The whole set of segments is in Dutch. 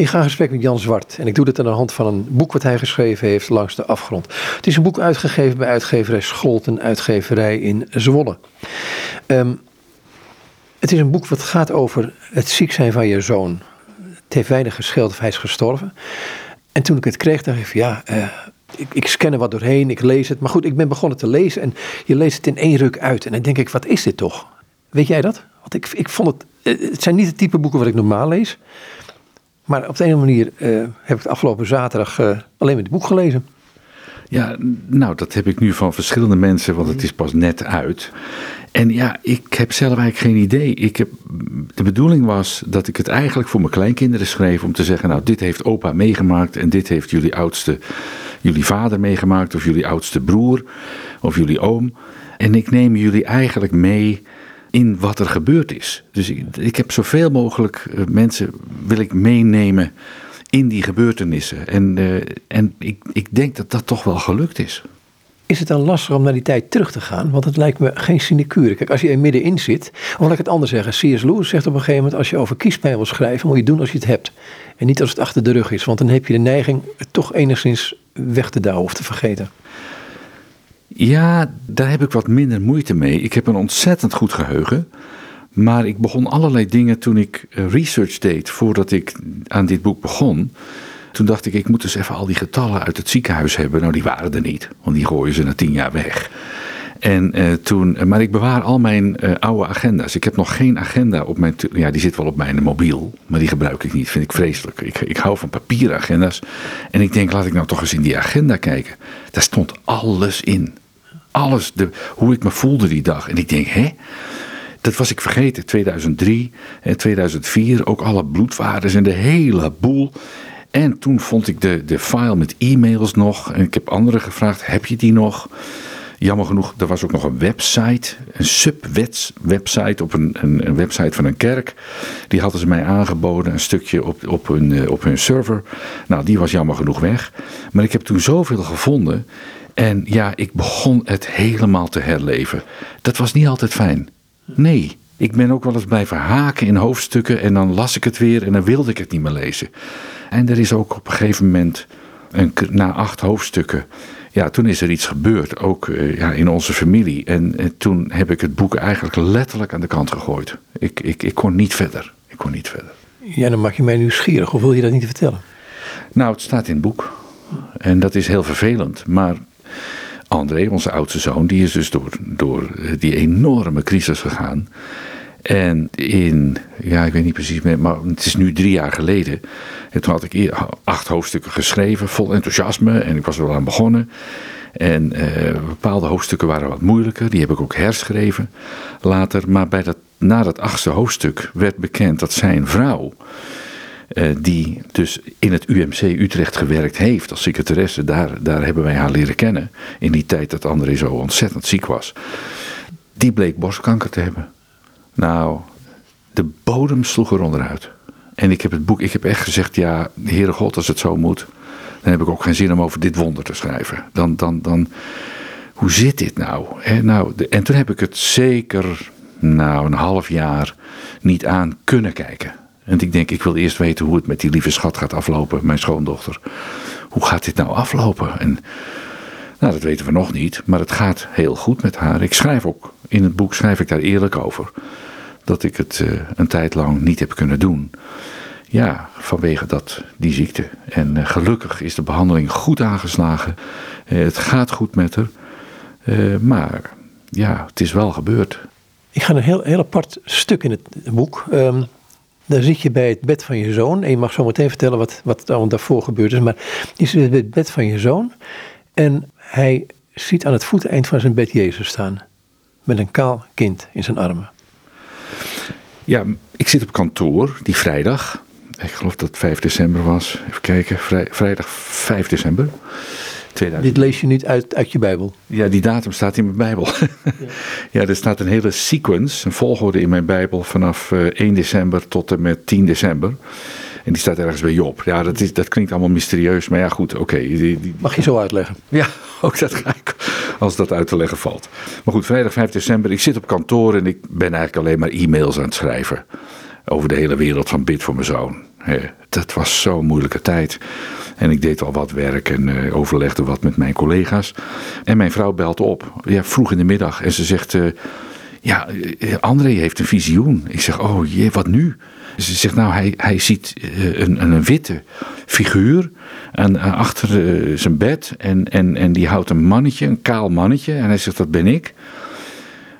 Ik ga in gesprek met Jan Zwart en ik doe dit aan de hand van een boek wat hij geschreven heeft langs de afgrond. Het is een boek uitgegeven bij uitgeverij Scholten, uitgeverij in Zwolle. Ehm, het is een boek wat gaat over het ziek zijn van je zoon. Het heeft weinig gescheeld of hij is gestorven. En toen ik het kreeg, dacht ik van ja, uh, ik, ik scan er wat doorheen, ik lees het. Maar goed, ik ben begonnen te lezen en je leest het in één ruk uit. En dan denk ik, wat is dit toch? Weet jij dat? Want ik, ik vond het, eh, het zijn niet het type boeken wat ik normaal lees. Maar op de andere manier uh, heb ik afgelopen zaterdag uh, alleen met het boek gelezen. Ja, nou, dat heb ik nu van verschillende mensen, want het is pas net uit. En ja, ik heb zelf eigenlijk geen idee. Ik heb, de bedoeling was dat ik het eigenlijk voor mijn kleinkinderen schreef om te zeggen, nou, dit heeft opa meegemaakt en dit heeft jullie oudste, jullie vader meegemaakt of jullie oudste broer of jullie oom. En ik neem jullie eigenlijk mee in wat er gebeurd is. Dus ik, ik heb zoveel mogelijk eh, mensen wil ik meenemen in die gebeurtenissen. En, uh, en ik, ik denk dat dat toch wel gelukt is. Is het dan lastig om naar die tijd terug te gaan? Want het lijkt me geen sinecure. Kijk, als je er middenin zit, of laat ik het anders zeggen. C.S. Lewis zegt op een gegeven moment, als je over kiespijn wil schrijven, moet je doen als je het hebt. En niet als het achter de rug is, want dan heb je de neiging het toch enigszins weg te douwen of te vergeten. Ja, daar heb ik wat minder moeite mee. Ik heb een ontzettend goed geheugen. Maar ik begon allerlei dingen toen ik eh, research deed voordat ik aan dit boek begon. Toen dacht ik, ik moet dus even al die getallen uit het ziekenhuis hebben. Nou, die waren er niet, want die gooien ze na tien jaar weg. En uh, toen, eh, maar ik bewaar al mijn oude agenda's. Ik heb nog geen agenda op mijn. Ja, die zit wel op mijn mobiel, maar die gebruik ik niet. Vind ik vreselijk. Ik, ik hou van papieren agenda's. En ik denk, laat ik nou toch eens in die agenda kijken. Daar stond alles in. Alles, de, hoe ik me voelde die dag. En ik denk, hè? Dat was ik vergeten. 2003 en 2004, ook alle bloedwaardes en de hele boel. En toen vond ik de, de file met e-mails nog. En ik heb anderen gevraagd: heb je die nog? Jammer genoeg, er was ook nog een website, een sub-website op een, een, een, website van een kerk. Die hadden ze mij aangeboden, een stukje op, op, hun, eh, op hun server. Nou, die was jammer genoeg weg. Maar ik heb toen zoveel gevonden. En ja, ik begon het helemaal te herleven. Dat was niet altijd fijn. Nee, ik ben ook wel eens blijven haken in hoofdstukken en dan las ik het weer en dan wilde ik het niet meer lezen. En er is ook op een gegeven moment, een, na acht hoofdstukken, ja, toen is er iets gebeurd, ook uh, ja, in onze familie. En, en, toen heb ik het boek eigenlijk letterlijk aan de kant gegooid. Ik, ik, ik kon niet verder. Ik kon niet verder. Ja, dan maak je mij nieuwsgierig. Of wil je dat niet vertellen? Nou, het staat in het boek. En dat is heel vervelend. Maar André, onze oudste zoon, die is dus door, door die enorme crisis gegaan. En in, ja, ik weet niet precies meer, maar het is nu drie jaar geleden. En toen had ik acht hoofdstukken geschreven, vol enthousiasme. En ik was er wel aan begonnen. En uh, bepaalde hoofdstukken waren wat moeilijker. Die heb ik ook herschreven later. Maar bij dat, na dat achtste hoofdstuk werd bekend dat zijn vrouw. Uh, die dus in het UMC Utrecht gewerkt heeft als secretaresse. Daar, daar hebben wij haar leren kennen. In die tijd dat André zo ontzettend ziek was. Die bleek borstkanker te hebben. Nou, de bodem sloeg er onderuit. En ik heb het boek, ik heb echt gezegd, ja, Heere God, als het zo moet, dan heb ik ook geen zin om over dit wonder te schrijven. Dan, dan, dan, hoe zit dit nou? nou de, en toen heb ik het zeker, nou, een half jaar niet aan kunnen kijken. En ik denk, ik wil eerst weten hoe het met die lieve schat gaat aflopen, mijn schoondochter. Hoe gaat dit nou aflopen? En, nou, dat weten we nog niet, maar het gaat heel goed met haar. Ik schrijf ook, in het boek schrijf ik daar eerlijk over dat ik het uh, een tijd lang niet heb kunnen doen. Ja, vanwege dat, die ziekte. En uh, gelukkig is de behandeling goed aangeslagen. Uh, het gaat goed met haar. maar ja, het is wel gebeurd. Ik ga een heel, heel apart stuk in het boek. Um, daar zit je bij het bed van je zoon. En je mag zo meteen vertellen wat, wat daarvoor gebeurd is. Maar je zit bij het bed van je zoon. En hij ziet aan het voeteneind van zijn bed Jezus staan. Met een kaal kind in zijn armen. Ja, ik zit op kantoor die vrijdag. Ik geloof dat het 5 december was. Even kijken, vrij, vrijdag 5 december. 2000. Dit lees je niet uit, uit je Bijbel? Ja, die datum staat in mijn Bijbel. Ja. ja, er staat een hele sequence, een volgorde in mijn Bijbel vanaf 1 eh, december tot en met 10 december. En die staat ergens bij Job. Ja, dat, is, dat klinkt allemaal mysterieus, maar ja, goed, oké. Mag je zo uitleggen? Ja, ook dat ga ik, als dat uit te leggen valt. Maar goed, vrijdag 5 december, ik zit op kantoor en ik ben eigenlijk alleen maar e-mails aan het schrijven. Over de hele wereld van bid voor mijn zoon. Dat was zo'n moeilijke tijd. En ik deed al wat werk en uh, overlegde wat met mijn collega's. En mijn vrouw belt op, ja, vroeg in de middag. En ze zegt, uh, ja, André heeft een visioen. Ik zeg, oh jee, wat nu? Ze zegt, nou, hij, hij ziet een, een witte figuur en, achter zijn bed. En, en, en die houdt een mannetje, een kaal mannetje. En hij zegt, dat ben ik.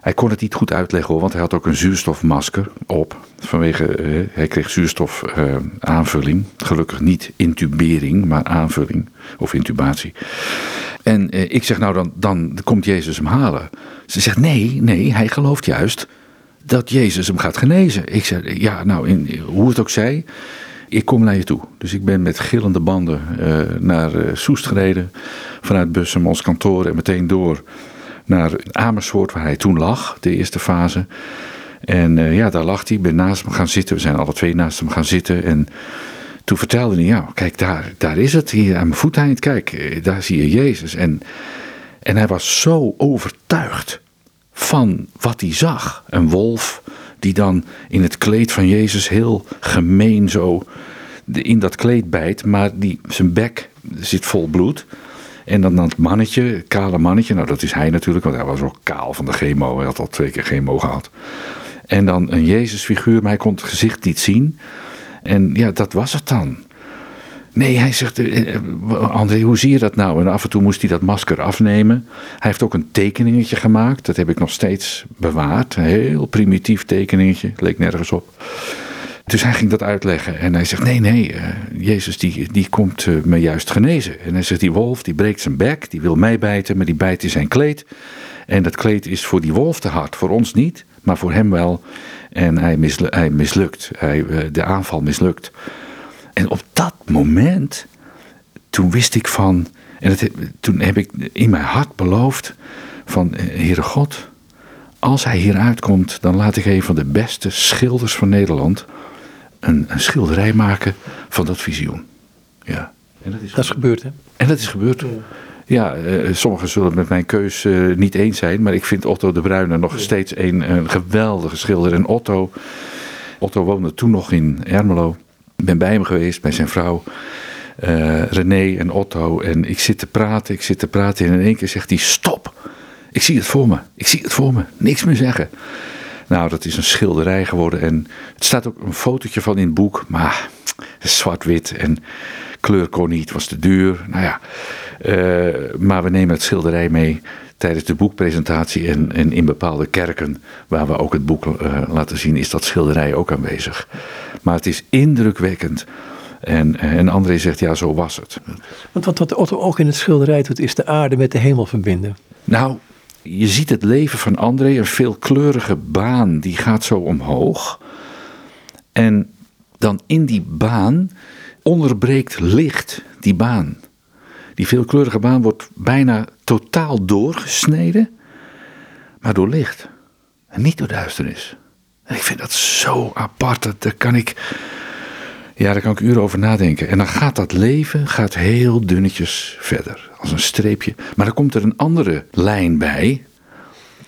Hij kon het niet goed uitleggen hoor, want hij had ook een zuurstofmasker op. Vanwege, uh, hij kreeg zuurstofaanvulling. Uh, Gelukkig niet intubering, maar aanvulling of intubatie. En uh, ik zeg nou, dan, dan komt Jezus hem halen. Ze zegt nee, nee, hij gelooft juist dat Jezus hem gaat genezen. Ik zeg ja, nou, in, hoe het ook zij, ik kom naar je toe. Dus ik ben met gillende banden naar Soest gereden. Vanuit Bussum, ons kantoor en meteen door naar Amersfoort, waar hij toen lag, de eerste fase. En uh, ja, daar lag hij. Ben naast hem gaan zitten. We zijn alle twee naast hem gaan zitten. En toen vertelde hij, ja, kijk, daar, daar is het. Hier aan mijn voeteind, kijk, eh, daar zie je Jezus. En, en hij was zo overtuigd van wat hij zag. Een wolf die dan in het kleed van Jezus heel gemeen zo in dat kleed bijt. Maar die, zijn bek zit vol bloed. En dan dat mannetje, kale mannetje. Nou, dat is hij natuurlijk, want hij was ook kaal van de chemo. Hij had al twee keer chemo gehad. En dan een Jezusfiguur, maar hij kon het gezicht niet zien. En ja, dat was het dan. Nee, hij zegt, eh, eh, André, hoe zie je dat nou? En af en toe moest hij dat masker afnemen. Hij heeft ook een tekeningetje gemaakt. Dat heb ik nog steeds bewaard. Heel primitief tekeningetje. Leek nergens op. Dus hij ging dat uitleggen en hij zegt: Nee, nee, uh, Jezus die, die komt uh, me juist genezen. En hij zegt: Die wolf die breekt zijn bek, die wil mij bijten, maar die bijt in zijn kleed. En dat kleed is voor die wolf te hard, voor ons niet, maar voor hem wel. En hij, hij mislukt, hij, uh, de aanval mislukt. En op dat moment, toen wist ik van, en toen heb ik in mijn hart beloofd: van Heere God, als hij hier uitkomt, dan laat ik een van de beste schilders van Nederland een, een schilderij maken van dat visioen. Ja. En dat is, dat is gebeurd, hè? En dat is gebeurd. Ja, uh, sommigen zullen het met mijn keus uh, niet eens zijn, maar ik vind Otto de Bruyne nog steeds een, een geweldige schilder. En Otto, Otto woonde toen nog in Ermelo. Ik ben bij hem geweest, bij zijn vrouw. Uh, René en Otto. En ik zit te praten, ik zit te praten. En in één keer zegt hij: Stop! Ik zie het voor me. Ik zie het voor me. Niks meer zeggen. Nou, dat is een schilderij geworden. En het staat ook een fotootje van in het boek. Maar zwart-wit en kleur kon niet, was te duur. Nou ja, uh, maar we nemen het schilderij mee tijdens de boekpresentatie. En, en in bepaalde kerken waar we ook het boek uh, laten zien, is dat schilderij ook aanwezig. Maar het is indrukwekkend. En, en André zegt, ja, zo was het. Want wat, wat Otto ook in het schilderij doet, is de aarde met de hemel verbinden. Nou, je ziet het leven van André, een veelkleurige baan, die gaat zo omhoog. En dan in die baan onderbreekt licht die baan. Die veelkleurige baan wordt bijna totaal doorgesneden, maar door licht. En niet door duisternis. En ik vind dat zo apart, daar kan ik ja, daar kan ik uren over nadenken. En dan gaat dat leven gaat heel dunnetjes verder, als een streepje. Maar dan komt er een andere lijn bij.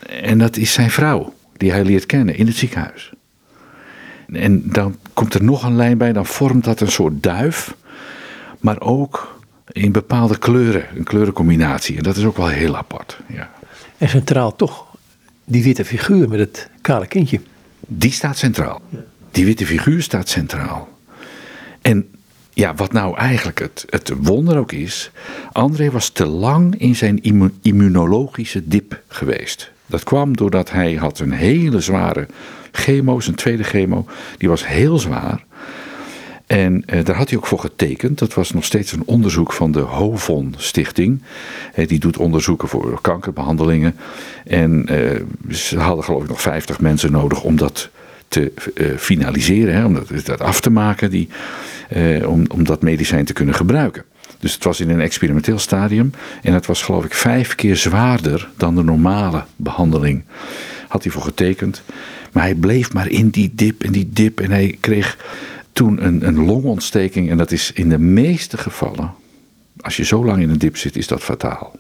En dat is zijn vrouw, die hij leert kennen in het ziekenhuis. En dan komt er nog een lijn bij, dan vormt dat een soort duif. Maar ook in bepaalde kleuren, een kleurencombinatie. En dat is ook wel heel apart. Ja. En centraal toch die witte figuur met het kale kindje. Die staat centraal. Die witte figuur staat centraal. En ja, wat nou eigenlijk het, het wonder ook is, André was te lang in zijn immunologische dip geweest. Dat kwam doordat hij had een hele zware chemo, zijn tweede chemo, die was heel zwaar. En eh, daar had hij ook voor getekend. Dat was nog steeds een onderzoek van de Hovon Stichting. Eh, die doet onderzoeken voor kankerbehandelingen. En eh, ze hadden geloof ik nog 50 mensen nodig om dat te uh, finaliseren, hè, om dat, af te maken, die, uh, om, om dat medicijn te kunnen gebruiken. Dus het was in een experimenteel stadium en het was geloof ik vijf keer zwaarder dan de normale behandeling. Had hij voor getekend. Maar hij bleef maar in die dip en die dip en hij kreeg toen een, een longontsteking en dat is in de meeste gevallen, als je zo lang in een dip zit, is dat fataal.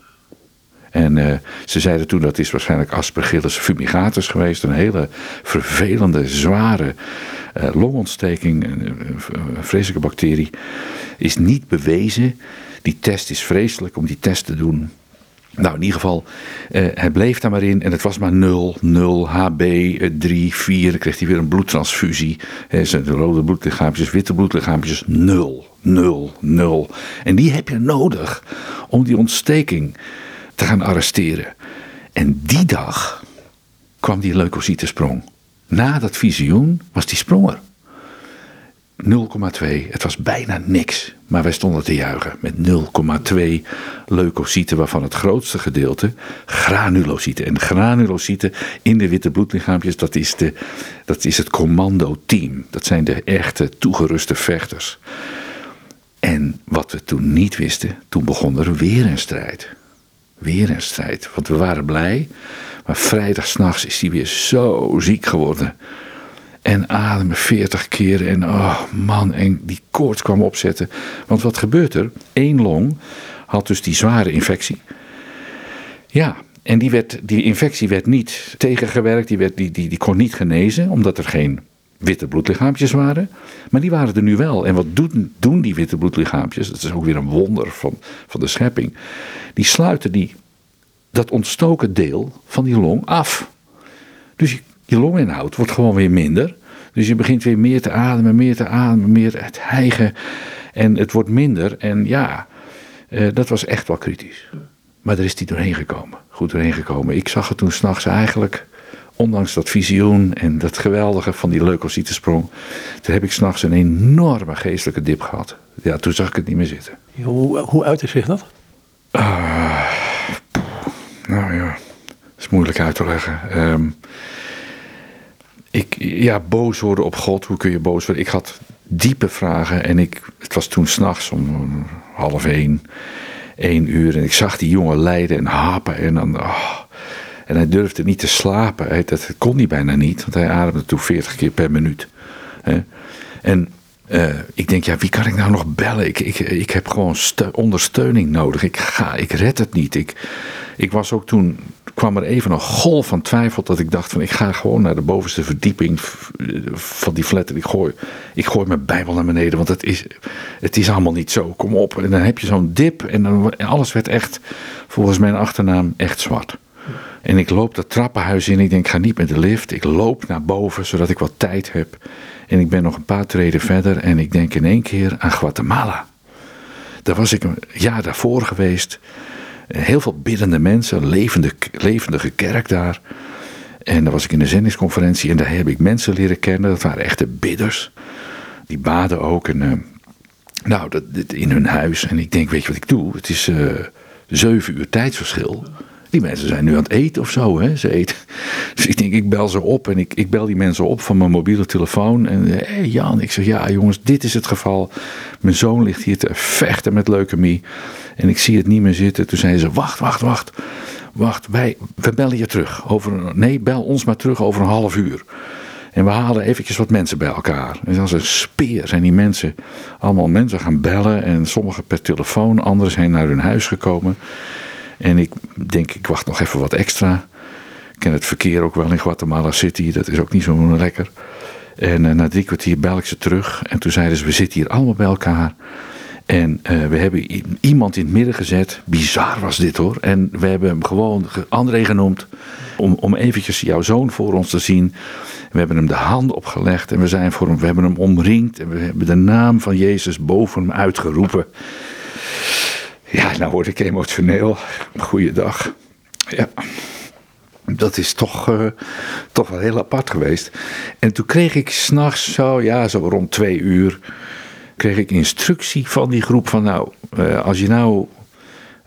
En uh, ze zeiden toen dat is waarschijnlijk Aspergillus fumigatus geweest. Een hele vervelende, zware uh, longontsteking. Een, vreselijke bacterie. Is niet bewezen. Die test is vreselijk om die test te doen. Nou, in ieder geval, uh, hij bleef daar maar in en het was maar 0, 0, HB, 3, 4. Dan kreeg hij weer een bloedtransfusie. He, zijn rode bloedlichaampjes, witte bloedlichaampjes, 0, 0, 0. En die heb je nodig om die ontsteking gaan arresteren. En die dag kwam die leukocytesprong. Na dat visioen was die sprong er. 0,2. Het was bijna niks. Maar wij stonden te juichen met 0,2 leukocyten, waarvan het grootste gedeelte granulocyten. En granulocyten in de witte bloedlichaampjes, dat is, de, dat is het commando-team. Dat zijn de echte toegeruste vechters. En wat we toen niet wisten, toen begon er weer een strijd. Weer een strijd. Want we waren blij. Maar vrijdag s'nachts is hij weer zo ziek geworden. En ademen 40 keer. En oh man, en die koorts kwam opzetten. Want wat gebeurt er? Eén long had dus die zware infectie. Ja, en die, werd, die infectie werd niet tegengewerkt. Die, werd, die, die, die kon niet genezen, omdat er geen witte bloedlichaampjes waren. Maar die waren er nu wel. En wat doen, doen die witte bloedlichaampjes? Dat is ook weer een wonder van, van de schepping. Die sluiten die, dat ontstoken deel van die long af. Dus je, longinhoud wordt gewoon weer minder. Dus je begint weer meer te ademen, meer te ademen, meer te hijgen. En het wordt minder. En ja, uh, dat was echt wel kritisch. Maar daar is hij doorheen gekomen. Goed doorheen gekomen. Ik zag het toen s'nachts eigenlijk ondanks dat visioen en dat geweldige van die leukocytesprong, toen heb ik s'nachts een enorme geestelijke dip gehad. Ja, toen zag ik het niet meer zitten. Hoe, hoe uitte zich dat? Uh, nou ja, dat is moeilijk uit te leggen. Um, ik, ja, boos worden op God, hoe kun je boos worden? Ik had diepe vragen en ik, het was toen s'nachts om half één, één uur. En ik zag die jongen lijden en hapen en dan... Oh, en hij durfde niet te slapen. Dat kon hij bijna niet, want hij ademde toen 40 keer per minuut. En uh, ik denk, ja, wie kan ik nou nog bellen? Ik, ik, ik heb gewoon ondersteuning nodig. Ik, ga, ik red het niet. Ik, ik was ook toen, kwam er even een golf van twijfel dat ik dacht van, ik ga gewoon naar de bovenste verdieping van die flat en ik gooi, ik gooi mijn bijbel naar beneden, want het is, het is allemaal niet zo. Kom op. En dan heb je zo'n dip en dan, alles werd echt, volgens mijn achternaam, echt zwart. En ik loop dat trappenhuis in. Ik denk, ga niet met de lift. Ik loop naar boven, zodat ik wat tijd heb. En ik ben nog een paar treden verder. En ik denk in één keer aan Guatemala. Daar was ik een jaar daarvoor geweest. Heel veel biddende mensen. Levende, levendige kerk daar. En daar was ik in een zendingsconferentie. En daar heb ik mensen leren kennen. Dat waren echte bidders. Die baden ook. En, uh, nou, dat, in hun huis. En ik denk, weet je wat ik doe? Het is uh, zeven uur tijdsverschil. Die mensen zijn nu aan het eten of zo. Hè? Ze eten. Dus ik denk, ik bel ze op en ik, ik bel die mensen op van mijn mobiele telefoon. En hey Jan, ik zeg, ja jongens, dit is het geval. Mijn zoon ligt hier te vechten met leukemie. En ik zie het niet meer zitten. Toen zeiden ze, wacht, wacht, wacht. Wacht, wij, we bellen je terug. Over, nee, bel ons maar terug over een half uur. En we halen eventjes wat mensen bij elkaar. En als een speer zijn die mensen allemaal mensen gaan bellen. En sommigen per telefoon, anderen zijn naar hun huis gekomen. En ik denk, ik wacht nog even wat extra. Ik ken het verkeer ook wel in Guatemala City, dat is ook niet zo lekker. En uh, na drie kwartier bel ik ze terug. En toen zeiden ze, we zitten hier allemaal bij elkaar. En uh, we hebben iemand in het midden gezet. Bizar was dit hoor. En we hebben hem gewoon André genoemd. Om, om eventjes jouw zoon voor ons te zien. We hebben hem de hand opgelegd. En we, zijn voor hem, we hebben hem omringd. En we hebben de naam van Jezus boven hem uitgeroepen. Ja, nou word ik emotioneel. Goeiedag. Ja. Dat is toch, uh, toch wel heel apart geweest. En toen kreeg ik s'nachts zo, ja, zo rond twee uur, kreeg ik instructie van die groep van nou, uh, als je nou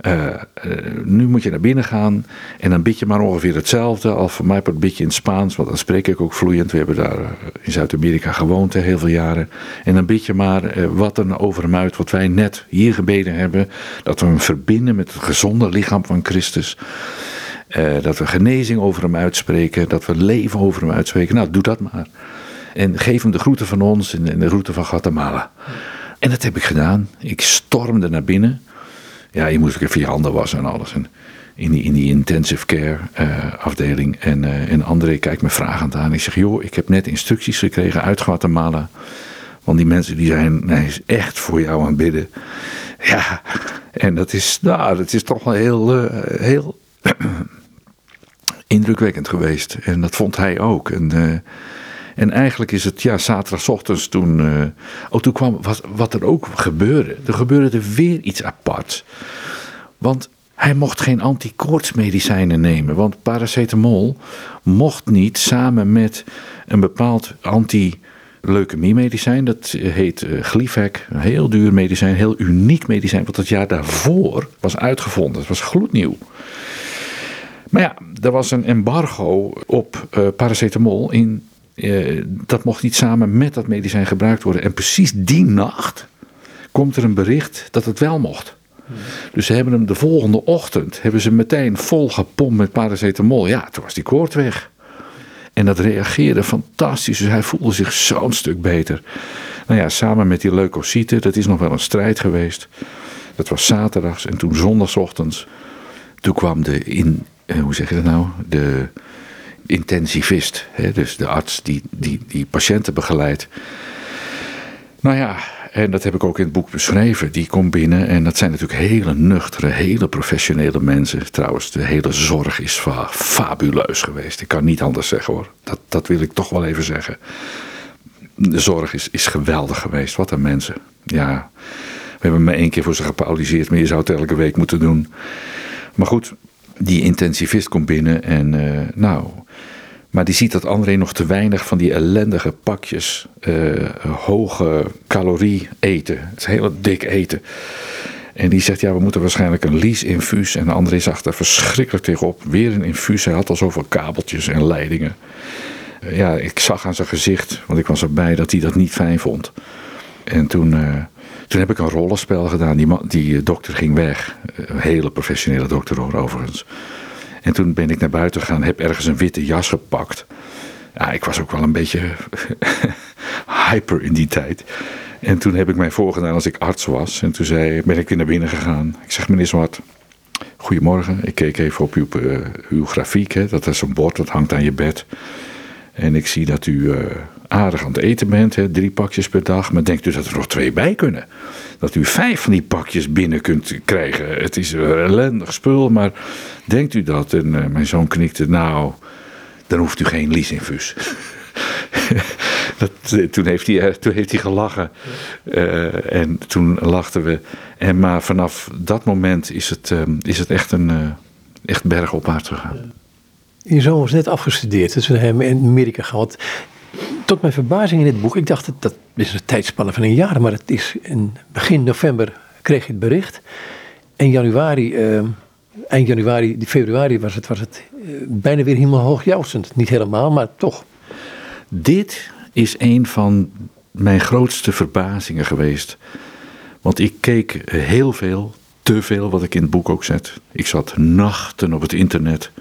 uh, uh, nu moet je naar binnen gaan en dan bid je maar ongeveer hetzelfde. Al voor mij een beetje in het Spaans, want dan spreek ik ook vloeiend. We hebben daar in Zuid-Amerika gewoond heel veel jaren. En dan bid je maar wat er over hem uit, wat wij net hier gebeden hebben. Dat we hem verbinden met het gezonde lichaam van Christus. dat we genezing over hem uitspreken. Dat we leven over hem uitspreken. Nou, doe dat maar. En geef hem de groeten van ons en de groeten van Guatemala. En dat heb ik gedaan. Ik stormde naar binnen. Ja, je moest ook even je handen wassen en alles. En in die, in die intensive care uh, afdeling. En, uh, en André kijkt me vragend aan. Ik zeg, joh, ik heb net instructies gekregen uit Guatemala. Want die mensen die zijn, echt voor jou aan het bidden. Ja, en dat is, nou, dat is toch wel heel, uh, heel indrukwekkend geweest. En dat vond hij ook. En, en eigenlijk is het, ja, zaterdagochtends toen, oh, toen kwam wat, wat er ook gebeurde. Er gebeurde er weer iets apart. Want hij mocht geen anti-koortsmedicijnen nemen, want paracetamol mocht niet samen met een bepaald anti-leukemie-medicijn, dat heet uh, een heel duur medicijn, heel uniek medicijn, wat het jaar daarvoor was uitgevonden. Het was gloednieuw. Maar ja, er was een embargo op paracetamol in. Uh, dat mocht niet samen met dat medicijn gebruikt worden. En precies die nacht komt er een bericht dat het wel mocht. Dus ze hebben hem de volgende ochtend hebben ze meteen vol gepompt met paracetamol. Ja, toen was die koord weg. En dat reageerde fantastisch. Dus hij voelde zich zo'n stuk beter. Nou ja, samen met die leukocyten, dat is nog wel een strijd geweest. Dat was zaterdags en toen zondagochtends. Toen kwam de, in, eh, hoe zeg je dat nou? De intensivist. Hè? Dus de arts die, die, die patiënten begeleidt. Nou ja, en dat heb ik ook in het boek beschreven. Die komt binnen en dat zijn natuurlijk hele nuchtere, hele professionele mensen. Trouwens, de hele zorg is fabuleus geweest. Ik kan niet anders zeggen hoor. Dat, dat wil ik toch wel even zeggen. De zorg is, is geweldig geweest. Wat een mensen. Ja, we hebben me één keer voor ze gepauliseerd, maar je zou het elke week moeten doen. Maar goed, die intensivist komt binnen en uh, nou, maar die ziet dat André nog te weinig van die ellendige pakjes uh, hoge calorie eten. Het is heel dik eten. En die zegt, ja, we moeten waarschijnlijk een Lies-infuus. En André zag daar verschrikkelijk tegenop. Weer een infuus. Hij had al zoveel kabeltjes en leidingen. Uh, ja, ik zag aan zijn gezicht, want ik was erbij, dat hij dat niet fijn vond. En toen, uh, toen heb ik een rollenspel gedaan. Die, die dokter ging weg. Een hele professionele dokter overigens. En toen ben ik naar buiten gegaan, heb ergens een witte jas gepakt. Ik was ook wel een beetje hyper in die tijd. En toen heb ik mij voorgedaan als ik arts was. En toen zei, ben ik weer naar binnen gegaan. Ik zeg, meneer Zwart, goedemorgen. Ik keek even op uw, uh, uw grafiek. Hè. Dat is een bord, dat hangt aan je bed. En ik zie dat u uh, aardig aan het eten bent, hè, drie pakjes per dag. Maar denkt u dat er nog twee bij kunnen? Dat u vijf van die pakjes binnen kunt krijgen. Het is een ellendig spul, maar denkt u dat? En uh, mijn zoon knikte, nou, dan hoeft u geen leasinfuus. dat, toen, heeft hij, toen heeft hij gelachen. En toen lachten we. En, maar vanaf dat moment is het, um, is het echt, een, echt bergopwaarts gegaan. Je zoon was net afgestudeerd, dus we hebben in Amerika gehad. Tot mijn verbazing in dit boek, ik dacht dat dat is een tijdspanne van een jaar, maar het is in begin november kreeg je het bericht. En januari, uh, eind januari, februari was het, was het uh, bijna weer helemaal hoogjoustend. Niet helemaal, maar toch. Dit is een van mijn grootste verbazingen geweest. Want ik keek heel veel, te veel, wat ik in het boek ook zet. Ik zat nachten op het internet.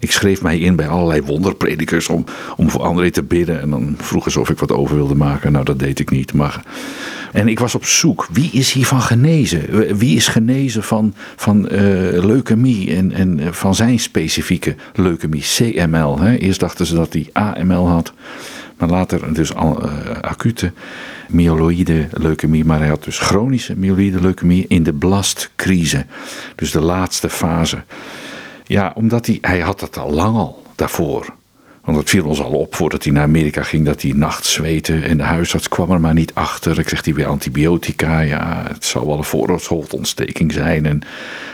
Ik schreef mij in bij allerlei wonderpredikers om, om voor André te bidden. En dan vroegen ze of ik wat over wilde maken. Nou, dat deed ik niet. Maar... En ik was op zoek. Wie is hiervan genezen? Wie is genezen van, van uh, leukemie en, en van zijn specifieke leukemie? CML. Hè? Eerst dachten ze dat hij AML had. Maar later dus uh, acute myeloïde leukemie. Maar hij had dus chronische myeloïde leukemie in de blastcrise. Dus de laatste fase. Ja, omdat hij, hij had het al lang al daarvoor. Want het viel ons al op voordat hij naar Amerika ging dat hij nachts zweten. En de huisarts kwam er maar niet achter. Ik kreeg hij weer antibiotica. Ja, het zou wel een voorhoofdholtontsteking zijn. En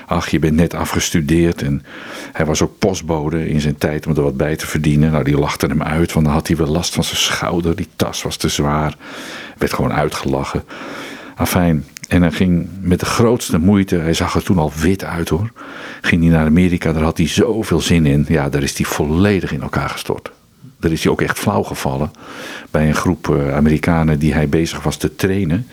ach, je bent net afgestudeerd. En hij was ook postbode in zijn tijd om er wat bij te verdienen. Nou, die lachte hem uit, want dan had hij wel last van zijn schouder. Die tas was te zwaar. Werd gewoon uitgelachen. Afijn, en hij ging met de grootste moeite, hij zag er toen al wit uit hoor. Ging hij naar Amerika, daar had hij zoveel zin in. Ja, daar is hij volledig in elkaar gestort. Daar is hij ook echt flauw gevallen bij een groep Amerikanen die hij bezig was te trainen.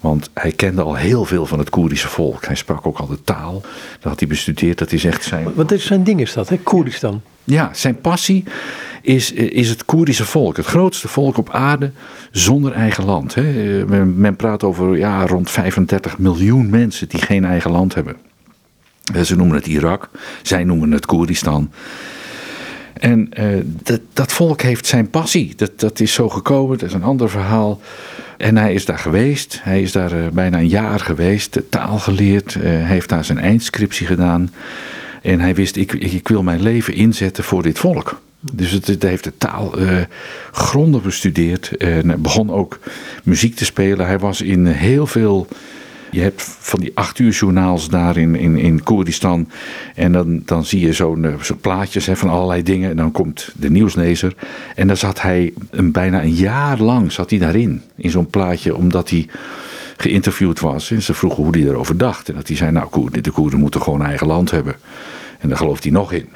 Want hij kende al heel veel van het Koerdische volk. Hij sprak ook al de taal. Dat had hij bestudeerd. Dat is echt zijn. Wat is zijn ding is dat, hè? Koerdistan? Ja, zijn passie is, is het Koerdische volk. Het grootste volk op aarde zonder eigen land. Hè. Men, men praat over ja, rond 35 miljoen mensen die geen eigen land hebben. Ze noemen het Irak, zij noemen het Koerdistan. En uh, dat, dat, volk heeft zijn passie. Dat, dat is zo gekomen, dat is een ander verhaal. En hij is daar geweest. Hij is daar bijna een jaar geweest, taal geleerd. Uh, heeft daar zijn eindscriptie gedaan. En hij wist, ik, ik wil mijn leven inzetten voor dit volk. Dus het heeft de taal uh, grondig bestudeerd. En begon ook muziek te spelen. Hij was in heel veel je hebt van die acht uur journaals daar in, in, in Koerdistan. En dan, dan zie je zo'n eh, zo plaatjes hè, van allerlei dingen. En dan komt de nieuwslezer. En dan zat hij een, bijna een jaar lang zat hij daarin. In zo'n plaatje, omdat hij geïnterviewd was. En ze vroegen hoe hij erover dacht. En dat hij zei, nou de Koerden moeten gewoon eigen land hebben. En daar gelooft hij nog in.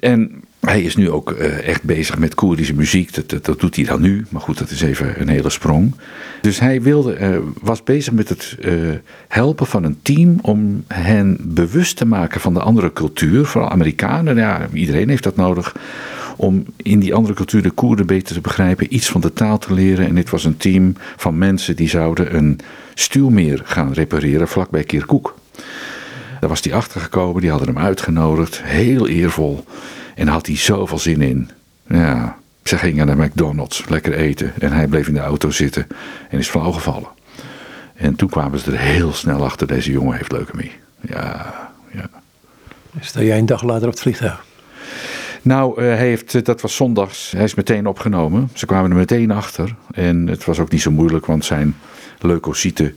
En hij is nu ook uh, echt bezig met Koerdische muziek. Dat, dat, doet hij dan nu. Maar goed, dat is even een hele sprong. Dus hij wilde, uh, was bezig met het uh, helpen van een team om hen bewust te maken van de andere cultuur. Vooral Amerikanen, ja, iedereen heeft dat nodig. Om in die andere cultuur de Koerden beter te begrijpen, iets van de taal te leren. En dit was een team van mensen die zouden een stuwmeer gaan repareren vlakbij Kirkuk. Daar was hij achtergekomen, die hadden hem uitgenodigd, heel eervol. En had hij zoveel zin in. Ja, ze gingen naar McDonald's, lekker eten. En hij bleef in de auto zitten en is flauw gevallen. En toen kwamen ze er heel snel achter, deze jongen heeft leukemie. Ja, ja. Sta jij een dag later op het vliegtuig? Nou, uh, hij heeft, dat was zondags. Hij is meteen opgenomen. Ze kwamen er meteen achter. En het was ook niet zo moeilijk, want zijn leukocyten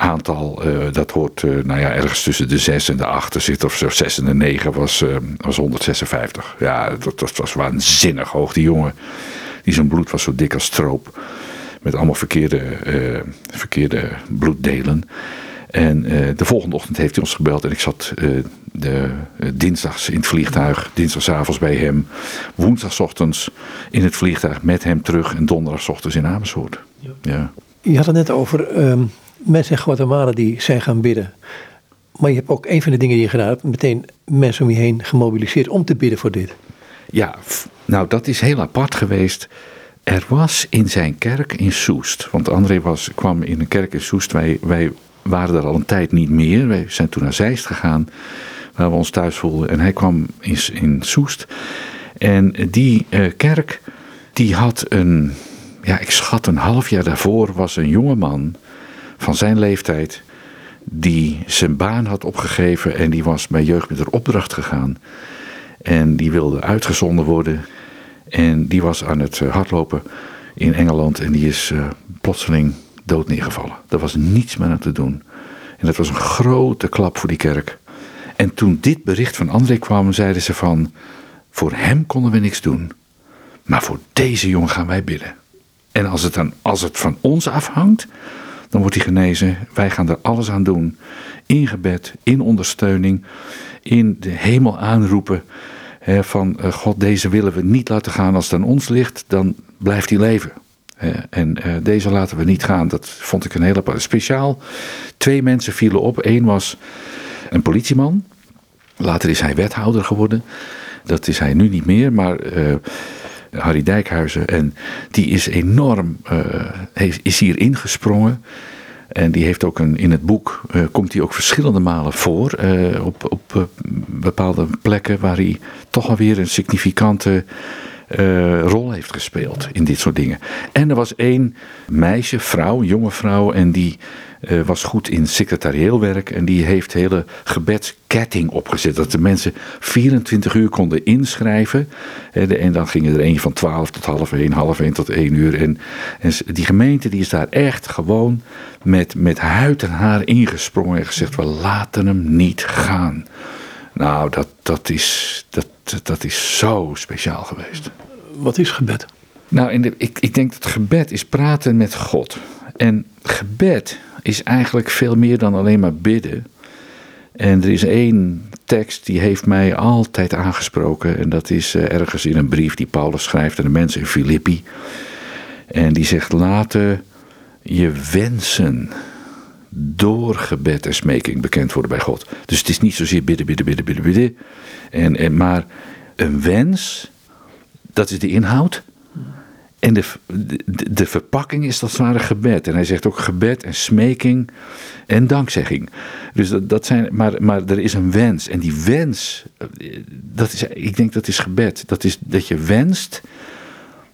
aantal, uh, dat hoort uh, nou ja, ergens tussen de 6 en de 8 zit, of zo 6 en de 9 was, uh, was 156. Ja, dat, dat, was waanzinnig hoog. Die jongen, die zijn bloed was zo dik als stroop. Met allemaal verkeerde, verkeerde bloeddelen. En de volgende ochtend heeft hij ons gebeld en ik zat de, dinsdags in het vliegtuig, dinsdagavonds bij hem, woensdagochtends in het vliegtuig met hem terug en donderdagochtends in Amersfoort. Ja. ja. Je had het net over um, mensen in Guatemala die zijn gaan bidden. Maar je hebt ook een van de dingen die je gedaan hebt, meteen mensen om je heen gemobiliseerd om te bidden voor dit. Ja, nou dat is heel apart geweest. Er was in zijn kerk in Soest, want André was, kwam in een kerk in Soest, wij, waren er al een tijd niet meer. Wij zijn toen naar Zeist gegaan, waar we ons thuis voelden. En hij kwam in, in Soest. En die uh, kerk, die had een, ja ik schat een half jaar daarvoor, was een jongeman van zijn leeftijd die zijn baan had opgegeven en die was bij Jeugd met opdracht gegaan. En die wilde uitgezonden worden. En die was aan het eh, hardlopen in Engeland en die is uh, plotseling dood neergevallen. Er was niets meer aan te doen. En dat was een grote klap voor die kerk. En toen dit bericht van André kwam, zeiden ze van... Voor hem konden we niks doen. Maar voor deze jongen gaan wij bidden. En als het, dan, als het van ons afhangt, dan wordt hij genezen. Wij gaan er alles aan doen. In gebed, in ondersteuning, in de hemel aanroepen. Van uh, God, deze willen we niet laten gaan als het aan ons ligt, dan blijft hij leven. en uh, deze laten we niet gaan. Dat vond ik een hele speciaal. Twee mensen vielen op. Eén was een politieman. Later is hij wethouder geworden. Dat is hij nu niet meer, maar uh, Harry Dijkhuizen. En die is enorm, uh, is hier ingesprongen. En die heeft ook een, in het boek, uh, komt hij ook verschillende malen voor. Uh, op op bepaalde plekken waar hij toch alweer een significante rol heeft gespeeld in dit soort dingen. En er was één meisje, vrouw, jonge vrouw, en die uh, was goed in secretarieel werk. En die heeft hele gebedsketting opgezet. Dat de mensen 24 uur konden inschrijven. En dan gingen er een van 12 tot half 1, half 1 tot 1 uur. En, en die gemeente die is daar echt gewoon met, met huid en haar ingesprongen. En gezegd, we laten hem niet gaan. Nou, dat, dat, is, dat, dat is zo speciaal geweest. Wat is gebed? Nou, in de, ik, ik denk dat gebed is praten met God. En gebed is eigenlijk veel meer dan alleen maar bidden. En er is één tekst die heeft mij altijd aangesproken. En dat is eh, ergens in een brief die Paulus schrijft aan de mensen in Filippi. En die zegt: Laten je wensen door gebed en smeking bekend worden bij God. Dus het is niet zozeer bidden, bidden, bidden, bidden, bidden. En, en, maar een wens, dat is de inhoud. En de, de, verpakking is als het ware gebed. En hij zegt ook gebed en smeking en dankzegging. Dus dat, dat zijn, maar, maar er is een wens. En die wens, dat is, ik denk dat is gebed. Dat is dat je wenst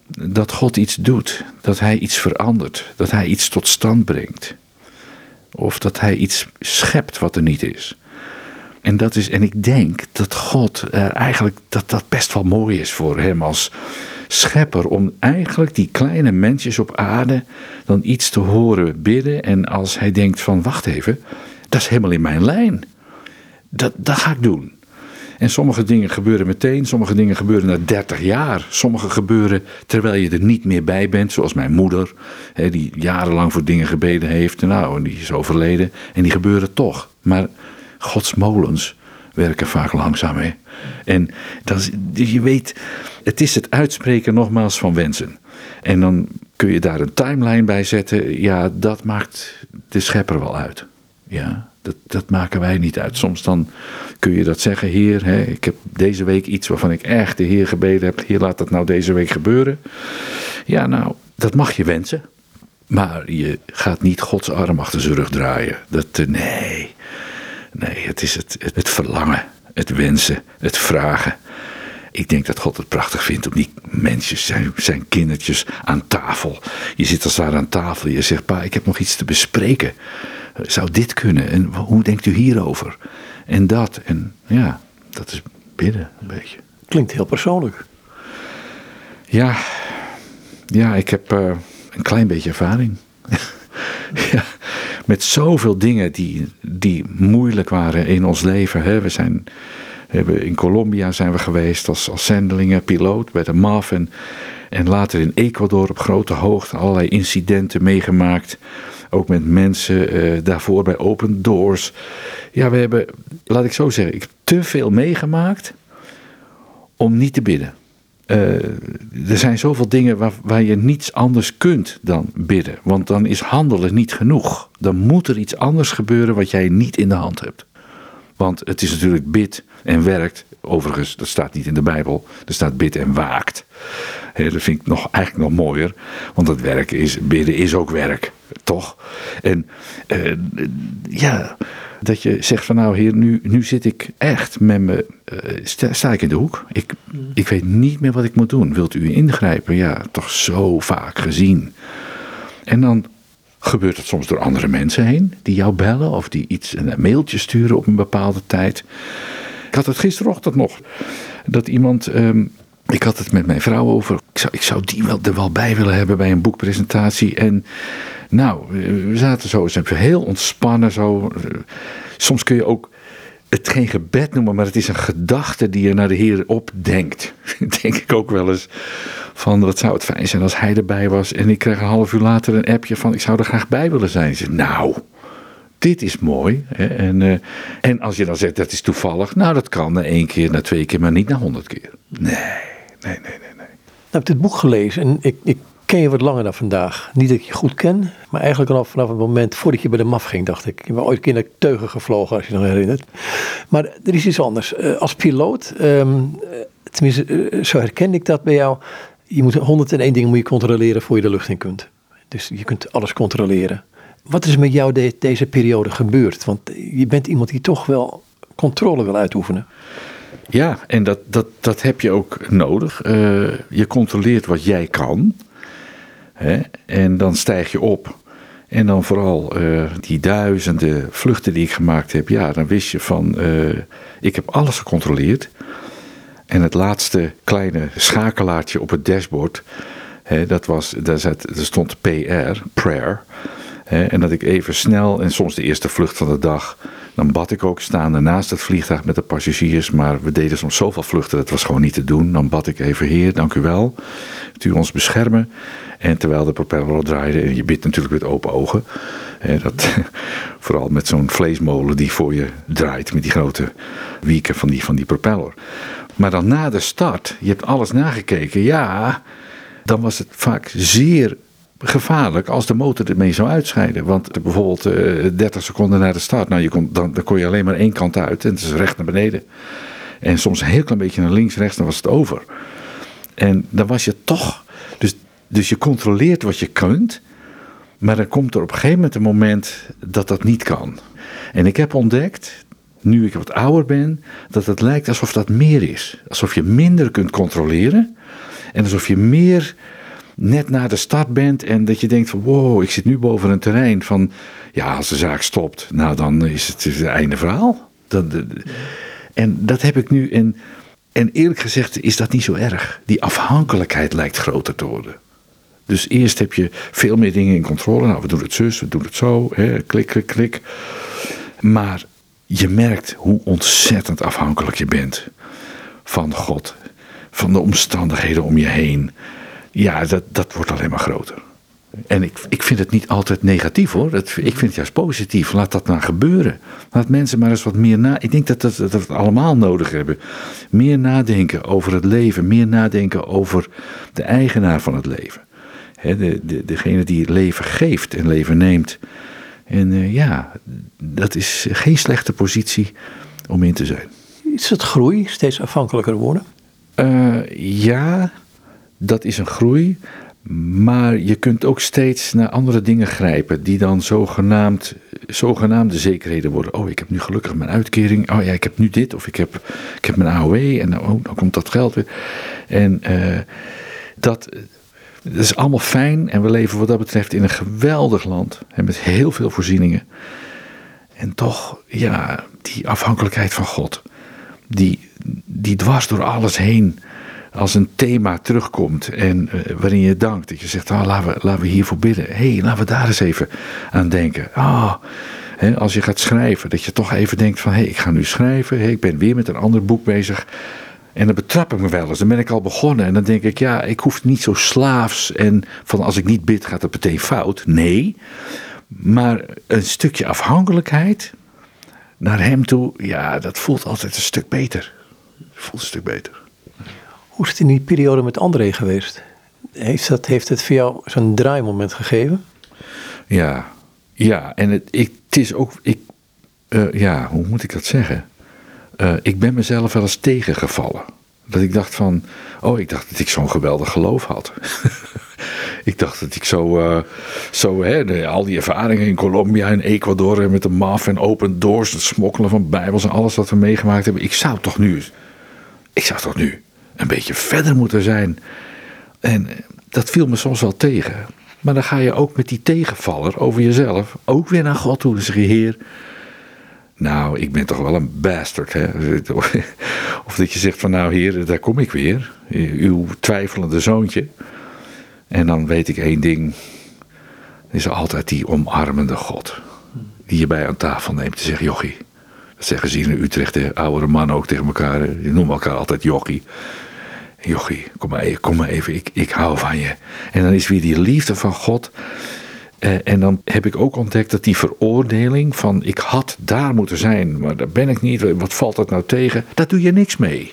dat God iets doet. Dat hij iets verandert. Dat hij iets tot stand brengt. Of dat hij iets schept wat er niet is. En, dat is, en ik denk dat God uh, eigenlijk dat dat best wel mooi is voor hem als schepper. Om eigenlijk die kleine mensjes op aarde dan iets te horen bidden. En als hij denkt van wacht even, dat is helemaal in mijn lijn. Dat, dat ga ik doen. En sommige dingen gebeuren meteen, sommige dingen gebeuren na 30 jaar. Sommige gebeuren terwijl je er niet meer bij bent, zoals mijn moeder, die jarenlang voor dingen gebeden heeft. Nou, en die is overleden en die gebeuren toch. Maar Gods molens werken vaak langzaam. Hè? En dat je weet, het is het uitspreken nogmaals van wensen. En dan kun je daar een timeline bij zetten. Ja, dat maakt de schepper wel uit. Ja, dat, dat maken wij niet uit. Soms dan kun je dat zeggen, Heer, hè, ik heb deze week iets waarvan ik echt de Heer gebeden heb. Heer, laat dat nou deze week gebeuren. Ja, nou, dat mag je wensen. Maar je gaat niet Gods arm achter zijn rug draaien. Dat, eh, nee, nee, het is het, het verlangen, het wensen, het vragen. Ik denk dat God het prachtig vindt om die mensen, zijn, zijn kindertjes aan tafel. Je zit als daar aan tafel, je zegt, pa, ik heb nog iets te bespreken. Zou dit kunnen? En hoe denkt u hierover? En dat. En ja, dat is bidden een beetje. Klinkt heel persoonlijk. Ja, ja ik heb uh, een klein beetje ervaring. ja, met zoveel dingen die, die moeilijk waren in ons leven. Hè. We zijn hebben in Colombia zijn we geweest als, als zendelingen, piloot bij de MAF. En, later in Ecuador op grote hoogte allerlei incidenten meegemaakt. Ook met mensen uh, daarvoor bij Open Doors. Ja, we hebben, laat ik zo zeggen, ik te veel meegemaakt om niet te bidden. Uh, er zijn zoveel dingen waar, waar je niets anders kunt dan bidden. Want dan is handelen niet genoeg. Dan moet er iets anders gebeuren wat jij niet in de hand hebt. Want het is natuurlijk bid en werkt. Overigens, dat staat niet in de Bijbel. Er staat bid en waakt. dat vind ik nog, eigenlijk nog mooier. Want het werken is, bidden is ook werk. Toch? En uh, ja, dat je zegt van nou heer, nu, nu zit ik echt met me, uh, sta, sta, ik in de hoek. Ik, mm. ik weet niet meer wat ik moet doen. Wilt u ingrijpen? Ja, toch zo vaak gezien. En dan gebeurt het soms door andere mensen heen die jou bellen of die iets, een mailtje sturen op een bepaalde tijd. Ik had het gisterochtend nog. Dat iemand. Ehm, ik had het met mijn vrouw over. Ik zou, die wel, er wel bij willen hebben bij een boekpresentatie. En nou, we zaten zo even heel ontspannen. Zo. Soms kun je ook het geen gebed noemen, maar het is een gedachte die je naar de Heer opdenkt. Denk ik ook wel eens. Van wat zou het fijn zijn als hij erbij was. En ik kreeg een half uur later een appje van ik zou er graag bij willen zijn. Nou, dit is mooi. Hè? En, uh, en als je dan zegt dat is toevallig. Nou, dat kan na één keer, na twee keer, maar niet na honderd keer. Nee, nee, nee, nee. nee. Ik heb dit boek gelezen en ik, ik ken je wat langer dan vandaag. Niet dat ik je goed ken, maar eigenlijk al vanaf het moment voordat je bij de MAF ging, dacht ik. Je bent ooit een keer Teugen gevlogen, als je nog herinnert. Maar er is iets anders. Uh, als piloot, um, tenminste, uh, zo herken ik dat bij jou. Je moet 101 dingen moet je controleren voor je de lucht in kunt. Dus je kunt alles controleren. Wat is met jou de, deze periode gebeurd? Want je bent iemand die toch wel controle wil uitoefenen. Ja, en dat, dat, dat heb je ook nodig. Uh, je controleert wat jij kan. Hè? En dan stijg je op. En dan vooral uh, die duizenden vluchten die ik gemaakt heb. Ja, dan wist je van, uh, ik heb alles gecontroleerd. En het laatste kleine schakelaartje op het dashboard, hè, dat was, daar, zat, er stond PR, prayer. Hè, en dat ik even snel, en soms de eerste vlucht van de dag, dan bad ik ook staande naast het vliegtuig met de passagiers. Maar we deden soms zoveel vluchten, dat was gewoon niet te doen. Dan bad ik even, Heer, dank u wel. Dat u ons beschermen. En terwijl de propeller draaide, en je bidt natuurlijk met open ogen. Dat, vooral met zo'n vleesmolen die voor je draait, met die grote wieken van die, van die propeller. Maar dan na de start, je hebt alles nagekeken, ja, dan was het vaak zeer gevaarlijk als de motor ermee zou uitscheiden. Want bijvoorbeeld uh, eh, 30 seconden na de start, nou, je kon, dan, dan kon je alleen maar één kant uit en het is recht naar beneden. En soms een heel klein beetje naar links, rechts, dan was het over. En dan was je toch. Dus Dus je controleert wat je kunt, maar dan komt er op een gegeven moment een moment dat dat niet kan. En ik heb ontdekt, nu ik wat ouder ben, dat het lijkt alsof dat meer is. Alsof je minder kunt controleren en alsof je meer net na de start bent en dat je denkt van wow, ik zit nu boven een terrein van ja, als de zaak stopt, nou dan is het, het einde verhaal. Dat, en dat heb ik nu en, en eerlijk gezegd is dat niet zo erg. Die afhankelijkheid lijkt groter te worden. Dus eerst heb je veel meer dingen in controle. Nou, we doen het zus, we doen het zo, hè, klik, klik, klik. Maar je merkt hoe ontzettend afhankelijk je bent van God, van de omstandigheden om je heen. Ja, dat, dat wordt alleen maar groter. En ik, ik vind het niet altijd negatief hoor. ik vind het juist positief. Laat dat maar gebeuren. Laat mensen maar eens wat meer na. Ik denk dat, dat, dat we het allemaal nodig hebben. Meer nadenken over het leven. Meer nadenken over de eigenaar van het leven. de, de, degene die het leven geeft en leven neemt. En uh, ja, dat is geen slechte positie om in te zijn. Is het groei, steeds afhankelijker worden? Uh, ja, dat is een groei. Maar je kunt ook steeds naar andere dingen grijpen die dan zogenaamd, zogenaamde zekerheden worden. Oh, ik heb nu gelukkig mijn uitkering. Oh ja, ik heb nu dit. Of ik heb, ik heb mijn AOW en oh, dan komt dat geld weer. En uh, dat, dat is allemaal fijn. En we leven wat dat betreft in een geweldig land. En met heel veel voorzieningen. En toch, ja, die afhankelijkheid van God. Die, die dwars door alles heen als een thema terugkomt en uh, waarin je dankt. Dat je zegt, oh, laten, we, laten we hiervoor bidden. Hé, hey, laten we daar eens even aan denken. Oh, hè, als je gaat schrijven, dat je toch even denkt van... hé, hey, ik ga nu schrijven, hey, ik ben weer met een ander boek bezig... En dan betrap ik me wel eens. Dan ben ik al begonnen. En dan denk ik, ja, ik hoef niet zo slaafs. En van als ik niet bid, gaat het meteen fout. Nee. Maar een stukje afhankelijkheid naar hem toe, ja, dat voelt altijd een stuk beter. Voelt een stuk beter. Hoe is het in die periode met André geweest? Heeft, dat, heeft het voor jou zo'n draaimoment gegeven? Ja, ja. En het, ik, het is ook, ik, uh, ja, hoe moet ik dat zeggen? Uh, ik ben mezelf wel eens tegengevallen. Dat ik dacht van, oh, ik dacht dat ik zo'n geweldig geloof had. ik dacht dat ik zo, uh, zo hè, al die ervaringen in Colombia en Ecuador met de MAF en open doors, het smokkelen van bijbels en alles wat we meegemaakt hebben. Ik zou toch nu, ik zou toch nu een beetje verder moeten zijn. En dat viel me soms wel tegen. Maar dan ga je ook met die tegenvaller over jezelf ook weer naar God toe en zeg je, Heer, nou, ik ben toch wel een bastard. Hè? Of dat je zegt van, nou Heer, daar kom ik weer, uw twijfelende zoontje. En dan weet ik één ding, is altijd die omarmende God. Die je bij aan tafel neemt te zeggen, jochie. Dat zeggen ze hier in Utrecht, de oudere mannen ook tegen elkaar. Die noemen elkaar altijd jochie. Jochie, kom maar even, kom maar even ik, ik hou van je. En dan is weer die liefde van God. Eh, en dan heb ik ook ontdekt dat die veroordeling van ik had daar moeten zijn, maar daar ben ik niet, wat valt dat nou tegen? Daar doe je niks mee.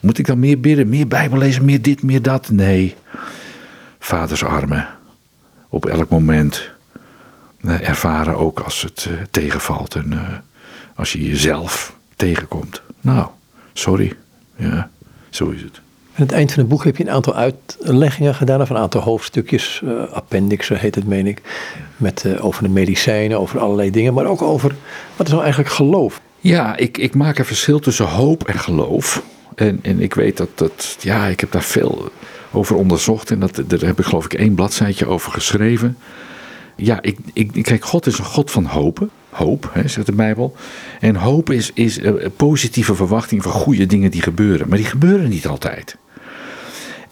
Moet ik dan meer bidden, meer Bijbel lezen, meer dit, meer dat? Nee. Vaders armen. Op elk moment uh, ervaren ook als het uh, tegenvalt en als je jezelf tegenkomt. Nou, sorry. Ja, zo is het. Aan het eind van het boek heb je een aantal uitleggingen gedaan, of een aantal hoofdstukjes, uh, appendixen heet het, meen ik. Met, uh, over de medicijnen, over allerlei dingen, maar ook over wat is nou eigenlijk geloof? Ja, ik, ik maak een verschil tussen hoop en geloof. En, en ik weet dat, dat, ja, ik heb daar veel over onderzocht en dat, daar heb ik geloof ik één bladzijtje over geschreven. Ja, ik, ik, kijk, God is een God van hopen. Hoop, hè, zegt de Bijbel. En hoop is, is een positieve verwachting van goede dingen die gebeuren. Maar die gebeuren niet altijd.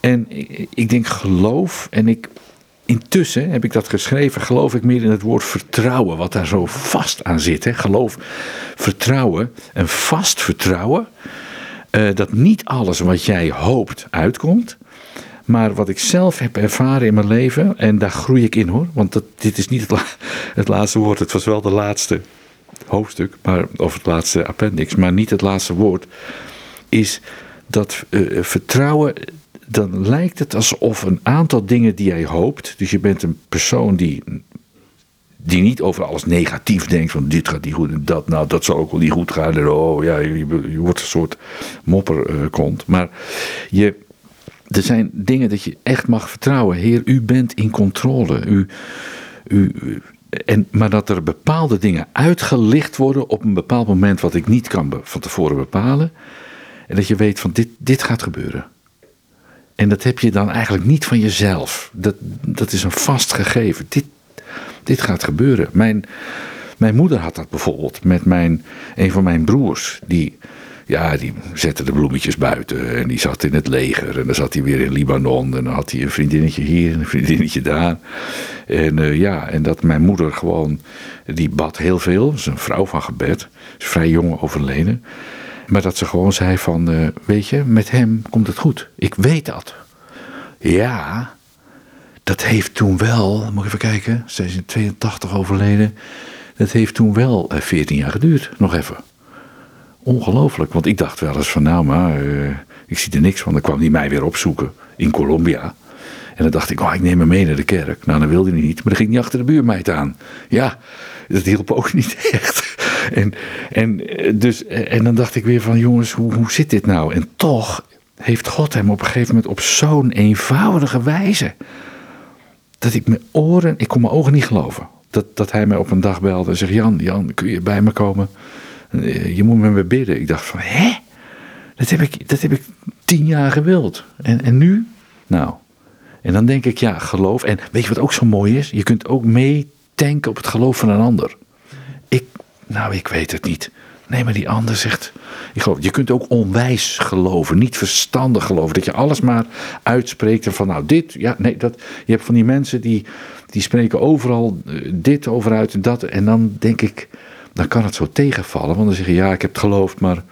En ik denk geloof, en ik, intussen heb ik dat geschreven, geloof ik meer in het woord vertrouwen, wat daar zo vast aan zit. Hè? Geloof, vertrouwen, een vast vertrouwen, uh, dat niet alles wat jij hoopt uitkomt. Maar wat ik zelf heb ervaren in mijn leven, en daar groei ik in hoor, want dat, dit is niet het, laatste woord, het was wel de laatste hoofdstuk, maar, of het laatste appendix, maar niet het laatste woord, is dat uh, vertrouwen dan lijkt het alsof een aantal dingen die jij hoopt. Dus je bent een persoon die, die niet over alles negatief denkt. Van dit gaat niet goed en dat, nou dat zal ook wel niet goed gaan. En oh ja, je, wordt een soort mopperkont. Maar je, er zijn dingen dat je echt mag vertrouwen. Heer, u bent in controle. U, u, en, maar dat er bepaalde dingen uitgelicht worden op een bepaald moment wat ik niet kan van tevoren bepalen. En dat je weet van dit, dit gaat gebeuren. En dat heb je dan eigenlijk niet van jezelf. Dat, dat is een vast gegeven. Dit, dit gaat gebeuren. Mijn, mijn moeder had dat bijvoorbeeld met mijn, een van mijn broers. Die, ja, die zette de bloemetjes buiten en die zat in het leger. En dan zat hij weer in Libanon en dan had hij een vriendinnetje hier en een vriendinnetje daar. En uh, ja, en dat mijn moeder gewoon, die bad heel veel. Ze is een vrouw van gebed, is vrij jong overleden. Maar dat ze gewoon zei van, uh, weet je, met hem komt het goed. Ik weet dat. Ja, dat heeft toen wel, moet ik even kijken, ze is in 82 overleden. Dat heeft toen wel 14 jaar geduurd, nog even. Ongelooflijk, want ik dacht wel eens van nou maar, uh, ik zie er niks van. Dan kwam hij mij weer opzoeken in Colombia. En dan dacht ik, oh, ik neem hem mee naar de kerk. Nou, dan wilde hij niet, maar dan ging hij achter de buurmeid aan. Ja, dat hielp ook niet echt. En, en, dus, en dan dacht ik weer van, jongens, hoe, hoe zit dit nou? En toch heeft God hem op een gegeven moment op zo'n eenvoudige wijze... dat ik mijn oren, ik kon mijn ogen niet geloven. Dat, dat hij mij op een dag belde en zegt, Jan, Jan, kun je bij me komen? Eh, je moet met me bidden. Ik dacht van, hè? Dat heb ik, dat heb ik tien jaar gewild. En, en nu? Nou. En dan denk ik, ja, geloof. En weet je wat ook zo mooi is? Je kunt ook meetanken op het geloof van een ander. Ik, nou, ik weet het niet. Nee, maar die ander zegt. Ik geloof, je kunt ook onwijs geloven, niet verstandig geloven. Dat je alles maar uitspreekt en van nou dit, ja, nee, dat. Je hebt van die mensen die, die spreken overal eh, dit over uit en dat. En dan denk ik, dan kan het zo tegenvallen. Want dan zeg je, ja, ik heb het geloofd, maar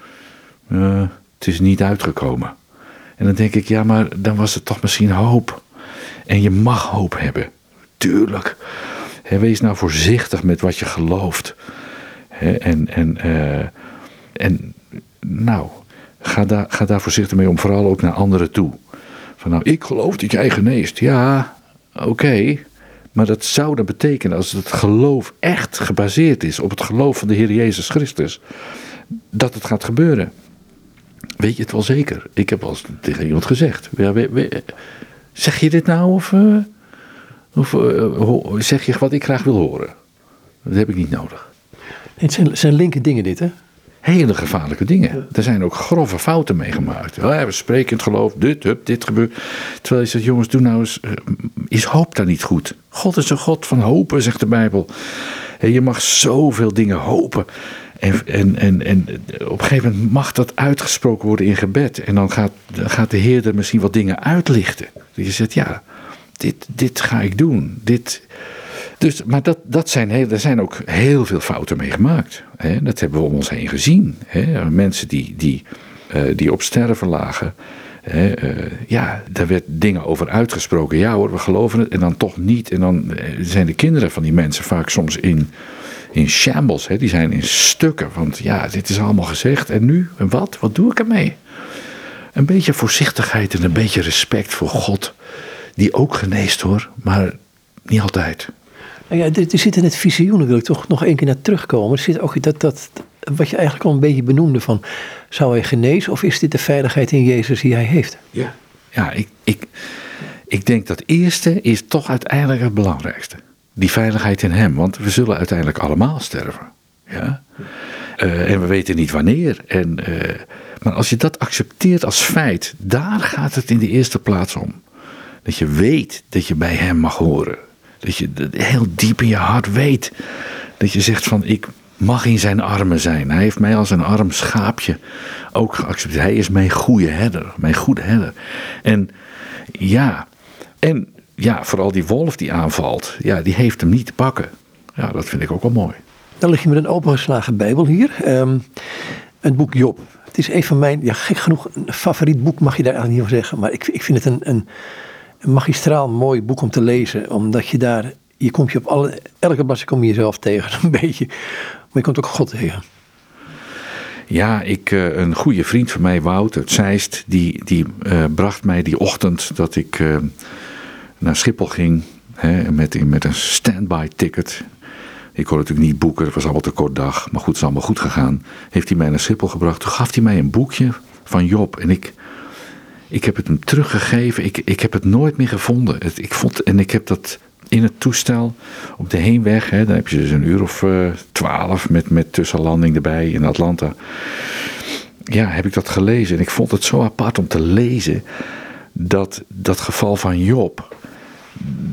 uh, het is niet uitgekomen. En dan denk ik, ja, maar dan was het toch misschien hoop. En je mag hoop hebben. Tuurlijk. wees nou voorzichtig met wat je gelooft. en, en, uh, en nou, ga daar, ga daar voorzichtig mee om, vooral ook naar anderen toe. Van nou, ik geloof dat jij geneest. Ja, oké. Maar dat zou dan betekenen, als het geloof echt gebaseerd is op het geloof van de Heer Jezus Christus, dat het gaat gebeuren. Weet je het wel zeker? Ik heb al tegen iemand gezegd. Ja, zeg je dit nou of, uh, of uh, zeg je wat ik graag wil horen? Dat heb ik niet nodig. Het zijn, zijn linker dingen dit hè? Hele gevaarlijke dingen. Er zijn ook grove fouten meegemaakt. we spreken het geloof, dit, hup, dit gebeurt. Terwijl je zegt, jongens, doe nou eens, eh, is hoop dan niet goed? God is een God van hopen, zegt de Bijbel. En je mag zoveel dingen hopen. En, en, en, en op een gegeven moment mag dat uitgesproken worden in gebed. En dan gaat, gaat de Heer er misschien wat dingen uitlichten. Dat je zegt, ja, dit, dit ga ik doen. Dit, dus, maar dat, dat zijn heel, er zijn ook heel veel fouten mee gemaakt. Hè? Dat hebben we om ons heen gezien. Hè? Mensen die, die, uh, die op sterven lagen. Hè? Uh, ja, daar werd dingen over uitgesproken. Ja hoor, we geloven het. En dan toch niet. En dan uh, zijn de kinderen van die mensen vaak soms in, in shambles. Hè? Die zijn in stukken. Want ja, dit is allemaal gezegd. En nu? En wat? Wat doe ik ermee? Een beetje voorzichtigheid en een beetje respect voor God. Die ook geneest hoor. Maar niet altijd. Nou ja, er, zit in het visioen, wil ik toch nog één keer naar terugkomen. Er zit ook dat, dat, wat je eigenlijk al een beetje benoemde van, zou hij genezen of is dit de veiligheid in Jezus die hij heeft? Ja, ja ik, ik, ik denk dat eerste is toch uiteindelijk het belangrijkste. Die veiligheid in hem, want we zullen uiteindelijk allemaal sterven. Ja? Uh, en we weten niet wanneer. En, uh, maar als je dat accepteert als feit, daar gaat het in de eerste plaats om. Dat je weet dat je bij hem mag horen. Dat je heel diep in je hart weet. Dat je zegt van ik mag in zijn armen zijn. Hij heeft mij als een arm schaapje ook geaccepteerd. Hij is mijn goede herder. Mijn goede herder. En ja, en ja, vooral die wolf die aanvalt. Ja, die heeft hem niet te pakken. Ja, dat vind ik ook wel mooi. Dan lig je met een opengeslagen Bijbel hier. Um, het boek Job. Het is een van mijn, ja, gek genoeg, favoriet boek mag je daar eigenlijk niet over zeggen. Maar ik, ik vind het een, een magistraal mooi boek om te lezen. Omdat je daar, je komt je op alle, elke bladzijde kom je jezelf tegen een beetje. Maar je komt ook God tegen. Ja, ik, eh, een goede vriend van mij, Wout uit Zeist, die, die uh, bracht mij die ochtend dat ik uh, naar Schiphol ging hè, met, met een standby ticket. Ik kon natuurlijk niet boeken, het was allemaal te kort dag. Maar goed, het is allemaal goed gegaan. Heeft hij mij naar Schiphol gebracht. Toen gaf hij mij een boekje van Job. En ik, Ik heb het hem teruggegeven. Ik, ik heb het nooit meer gevonden. Het, ik vond, en ik heb dat in het toestel op de heenweg. Hè, dan heb je dus een uur of uh, twaalf met, met tussenlanding erbij in Atlanta. Ja, heb ik dat gelezen. En ik vond het zo apart om te lezen dat dat geval van Job.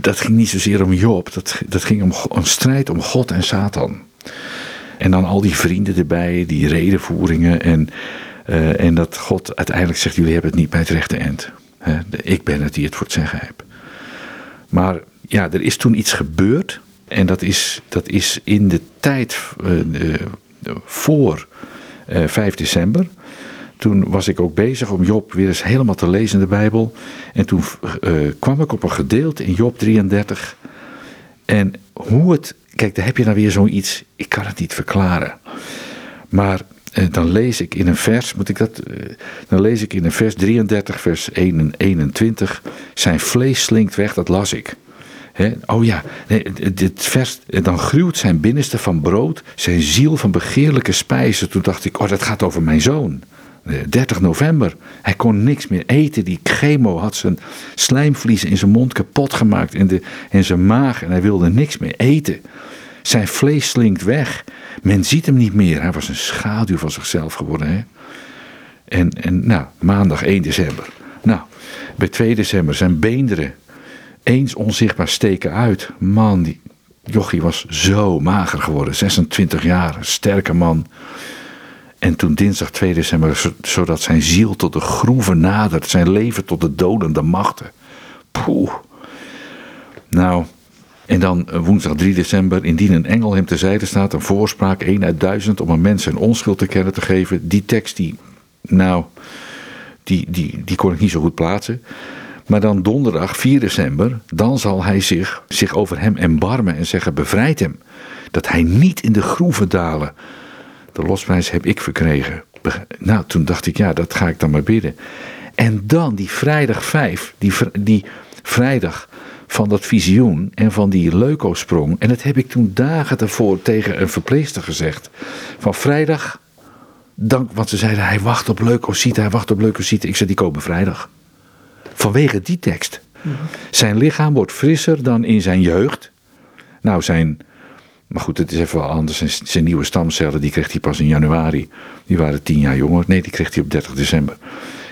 Dat ging niet zozeer om Job. Dat, dat ging om een strijd om God en Satan. En dan al die vrienden erbij, die redenvoeringen. En, uh, en dat God uiteindelijk zegt: Jullie hebben het niet bij het rechte eind. Ik ben het die het voor het zeggen heb. Maar ja, er is toen iets gebeurd. En dat is, dat is in de tijd uh, voor uh, 5 december. Toen was ik ook bezig om Job weer eens helemaal te lezen in de Bijbel. En toen kwam ik op een gedeelte in Job 33. En hoe het. Kijk, daar heb je dan weer zoiets. Ik kan het niet verklaren. Maar dan lees ik in een vers, moet ik dat, dan lees ik in een vers 33, vers 1 en 21, zijn vlees slinkt weg, dat las ik. oh ja, dit vers, dan gruwt zijn binnenste van brood, zijn ziel van begeerlijke spijzen. Toen dacht ik, oh dat gaat over mijn zoon. 30 november. Hij kon niks meer eten. Die chemo had zijn slijmvliezen in zijn mond kapot gemaakt. En, de, en zijn maag. En hij wilde niks meer eten. Zijn vlees slinkt weg. Men ziet hem niet meer. Hij was een schaduw van zichzelf geworden. Hè? En, en nou, maandag 1 december. Nou, bij 2 december zijn beenderen eens onzichtbaar steken uit. Man, die jochie was zo mager geworden. 26 jaar, sterke man. En toen dinsdag 2 december, zodat zijn ziel tot de groeven nadert, zijn leven tot de dodende machten. Poeh. Nou, en dan eh, woensdag 3 december, indien een engel hem terzijde staat, een voorspraak, 1 uit duizend, om een mens zijn onschuld te kennen te geven. Die tekst, die, nou, die, die, die kon ik niet zo goed plaatsen. Maar dan donderdag 4 december, dan zal hij zich, zich over hem embarmen en zeggen: bevrijd hem. Dat hij niet in de groeven dalen. De losprijs heb ik verkregen. Nou, toen dacht ik, ja, dat ga ik dan maar bidden. En dan die vrijdag 5, die, die vrijdag van dat visioen en van die leukosprong. En dat heb ik toen dagen daarvoor tegen een verpleegster gezegd. Van vrijdag, dank, want ze zeiden hij wacht op leukocyten, hij wacht op leukocyten. Ik zei die komen vrijdag. Vanwege die tekst. Zijn lichaam wordt frisser dan in zijn jeugd. Nou, zijn, maar goed, het is even wel anders. Zijn, zijn nieuwe stamcellen, die kreeg hij pas in januari. Die waren tien jaar jonger. Nee, die kreeg hij op 30 december.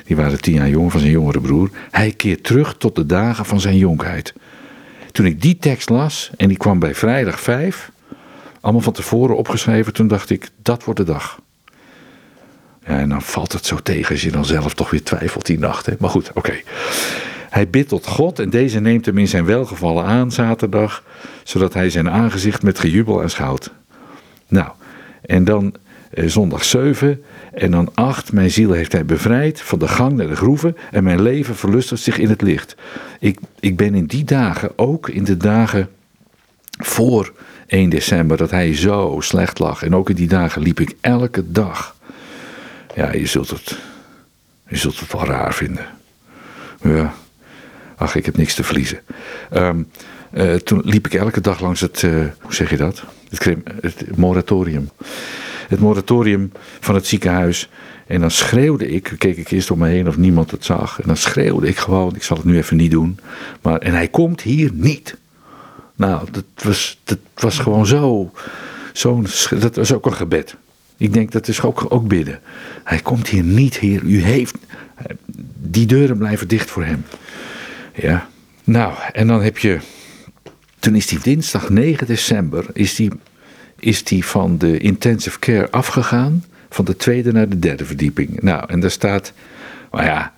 Die waren tien jaar jonger van zijn jongere broer. Hij keert terug tot de dagen van zijn jonkheid. Toen ik die tekst las en die kwam bij vrijdag 5, allemaal van tevoren opgeschreven, toen dacht ik, dat wordt de dag. Ja, en dan valt het zo tegen als je dan zelf toch weer twijfelt die nacht. Hè? Maar goed, oké. Hij bidt tot God en deze neemt hem in zijn welgevallen aan zaterdag, zodat hij zijn aangezicht met gejubel aanschouwt. Nou, en dan eh, zondag 7 en dan 8. Mijn ziel heeft hij bevrijd van de gang naar de groeven en mijn leven verlustigt zich in het licht. Ik, ik ben in die dagen, ook in de dagen voor 1 december, dat hij zo slecht lag. En ook in die dagen liep ik elke dag. Ja, je zult het, je zult het wel raar vinden. Ja, ach, ik heb niks te verliezen. Um, uh, toen liep ik elke dag langs het, uh, hoe zeg je dat? Het, het moratorium het moratorium van het ziekenhuis. En dan schreeuwde ik, keek ik eerst om me heen of niemand het zag. En dan schreeuwde ik gewoon, ik zal het nu even niet doen. Maar, en hij komt hier niet. Nou, dat was, dat was gewoon zo, zo. Dat was ook een gebed. Ik denk dat is ook, ook bidden. Hij komt hier niet, Heer. U heeft. Die deuren blijven dicht voor hem. Ja. Nou, en dan heb je. Toen is die dinsdag 9 december. Is die is die van de intensive care afgegaan. Van de tweede naar de derde verdieping. Nou, en daar staat, nou ja,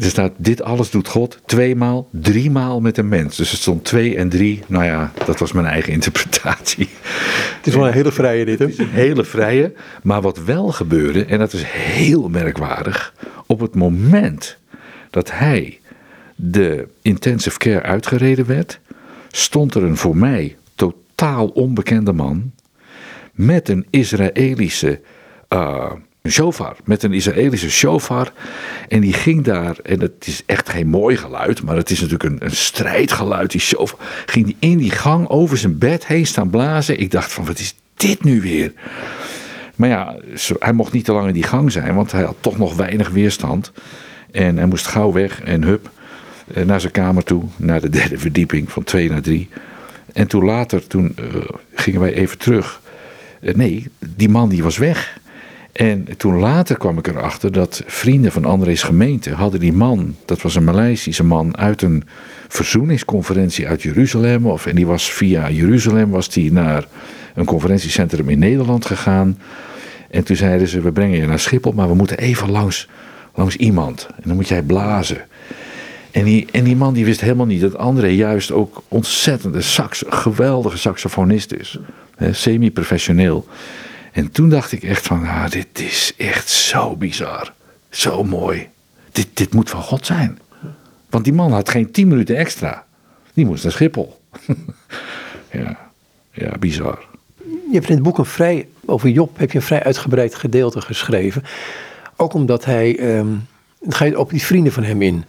er staat, dit alles doet God tweemaal, driemaal met een mens. Dus het stond twee en drie. Nou ja, dat was mijn eigen interpretatie. Het is wel een hele vrije dit, hè? Een hele vrije. Maar wat wel gebeurde, en dat is heel merkwaardig. Op het moment dat hij de intensive care uitgereden werd, stond er een voor mij totaal onbekende man met een Israëlische uh, shofar. Met een Israëlische shofar. En die ging daar, en het is echt geen mooi geluid, maar het is natuurlijk een, een strijdgeluid, die shofar. Ging die in die gang over zijn bed heen staan blazen. Ik dacht van, wat is dit nu weer? Maar ja, hij mocht niet te lang in die gang zijn, want hij had toch nog weinig weerstand. En hij moest gauw weg en hup, eh, naar zijn kamer toe, naar de derde verdieping, van twee naar drie. En toen later, toen eh, gingen wij even terug. Eh, nee, die man die was weg. En toen later kwam ik erachter dat vrienden van André's gemeente hadden die man, dat was een Maleisische man, uit een verzoeningsconferentie uit Jeruzalem. Of, en die was via Jeruzalem was die naar een conferentiecentrum in Nederland gegaan. En toen zeiden ze, we brengen je naar Schiphol, maar we moeten even langs, langs iemand. En dan moet jij blazen. En die, en die man die wist helemaal niet dat André juist ook ontzettende sax, geweldige saxofonist is. Semi-professioneel. En toen dacht ik echt van, ah, dit is echt zo bizar. Zo mooi. Dit, dit moet van God zijn. Want die man had geen tien minuten extra. Die moest naar Schiphol. ja, ja, bizar. Je hebt in het boek een vrij, over Job heb je een vrij uitgebreid gedeelte geschreven. Ook omdat hij, um, dan ga je op die vrienden van hem in.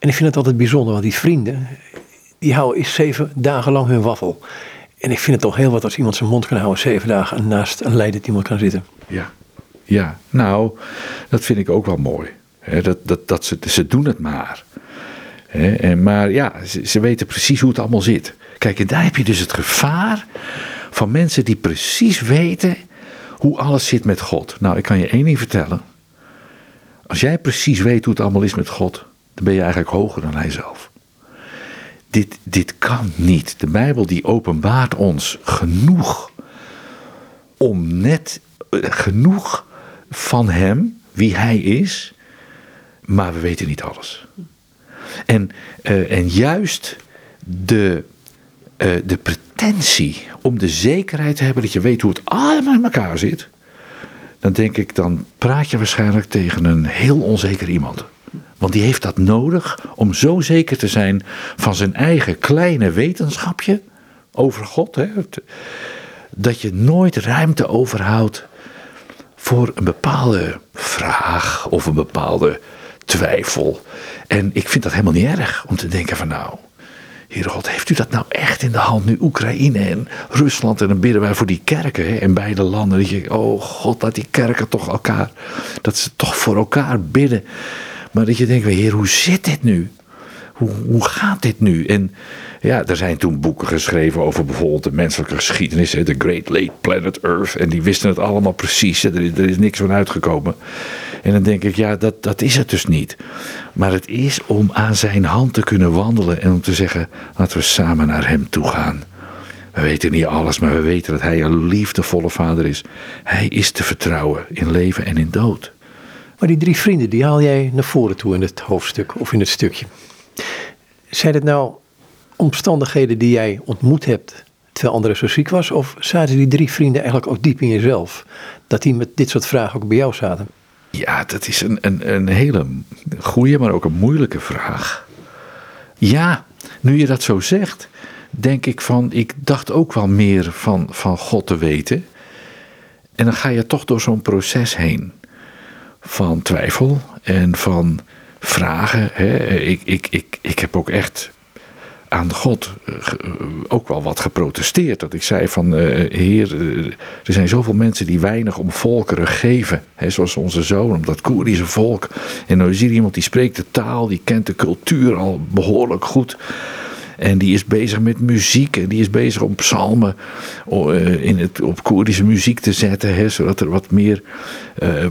En ik vind het altijd bijzonder, want die vrienden, die houden is zeven dagen lang hun waffel. En ik vind het toch heel wat als iemand zijn mond kan houden zeven dagen naast een leidend iemand kan zitten. Ja, ja. nou, dat vind ik ook wel mooi. dat, dat, dat ze, ze doen het maar. en, maar ja, ze, ze weten precies hoe het allemaal zit. Kijk, en daar heb je dus het gevaar van mensen die precies weten hoe alles zit met God. Nou, ik kan je één ding vertellen. Als jij precies weet hoe het allemaal is met God, dan ben je eigenlijk hoger dan Hij zelf. Dit, dit kan niet. De Bijbel die openbaart ons genoeg om net eh, genoeg van Hem, wie Hij is, maar we weten niet alles. En, uh, en juist de, uh, de pretentie om de zekerheid te hebben dat je weet hoe het allemaal in elkaar zit, dan denk ik, dan praat je waarschijnlijk tegen een heel onzeker iemand. Want die heeft dat nodig om zo zeker te zijn van zijn eigen kleine wetenschapje over God. Hè, dat je nooit ruimte overhoudt voor een bepaalde vraag of een bepaalde twijfel. En ik vind dat helemaal niet erg om te denken van nou, Heere God, heeft u dat nou echt in de hand nu? Oekraïne en Rusland en dan bidden wij voor die kerken hè, in beide landen. Dat je, oh God, laat die kerken toch elkaar, dat ze toch voor elkaar bidden. Maar dat je denkt, heer, hoe zit dit nu? Hoe, hoe gaat dit nu? En ja, er zijn toen boeken geschreven over bijvoorbeeld de menselijke geschiedenis, The Great Late Planet Earth. En die wisten het allemaal precies. Er, er is niks van uitgekomen. En dan denk ik, ja, dat, dat is het dus niet. Maar het is om aan zijn hand te kunnen wandelen en om te zeggen, laten we samen naar hem toe gaan. We weten niet alles, maar we weten dat hij een liefdevolle vader is. Hij is te vertrouwen in leven en in dood. Maar die drie vrienden, die haal jij naar voren toe in het hoofdstuk of in het stukje. Zijn het nou omstandigheden die jij ontmoet hebt terwijl André zo ziek was? Of zaten die drie vrienden eigenlijk ook diep in jezelf? Dat die met dit soort vragen ook bij jou zaten? Ja, dat is een, een, een hele goede, maar ook een moeilijke vraag. Ja, nu je dat zo zegt, denk ik van, ik dacht ook wel meer van, van God te weten. En dan ga je toch door zo'n proces heen van twijfel en van vragen. Hè. Ik, ik, ik, ik heb ook echt aan God eh, eh, ook wel wat geprotesteerd. Dat ik zei van, uh, heer, er zijn zoveel mensen die weinig om volkeren geven. Hè, zoals onze zoon, om dat Koerdische volk. En dan zie je iemand die spreekt de taal, die kent de cultuur al behoorlijk goed. En die is bezig met muziek. En die is bezig om psalmen in het, op Koerdische muziek te zetten. Hè, zodat er wat meer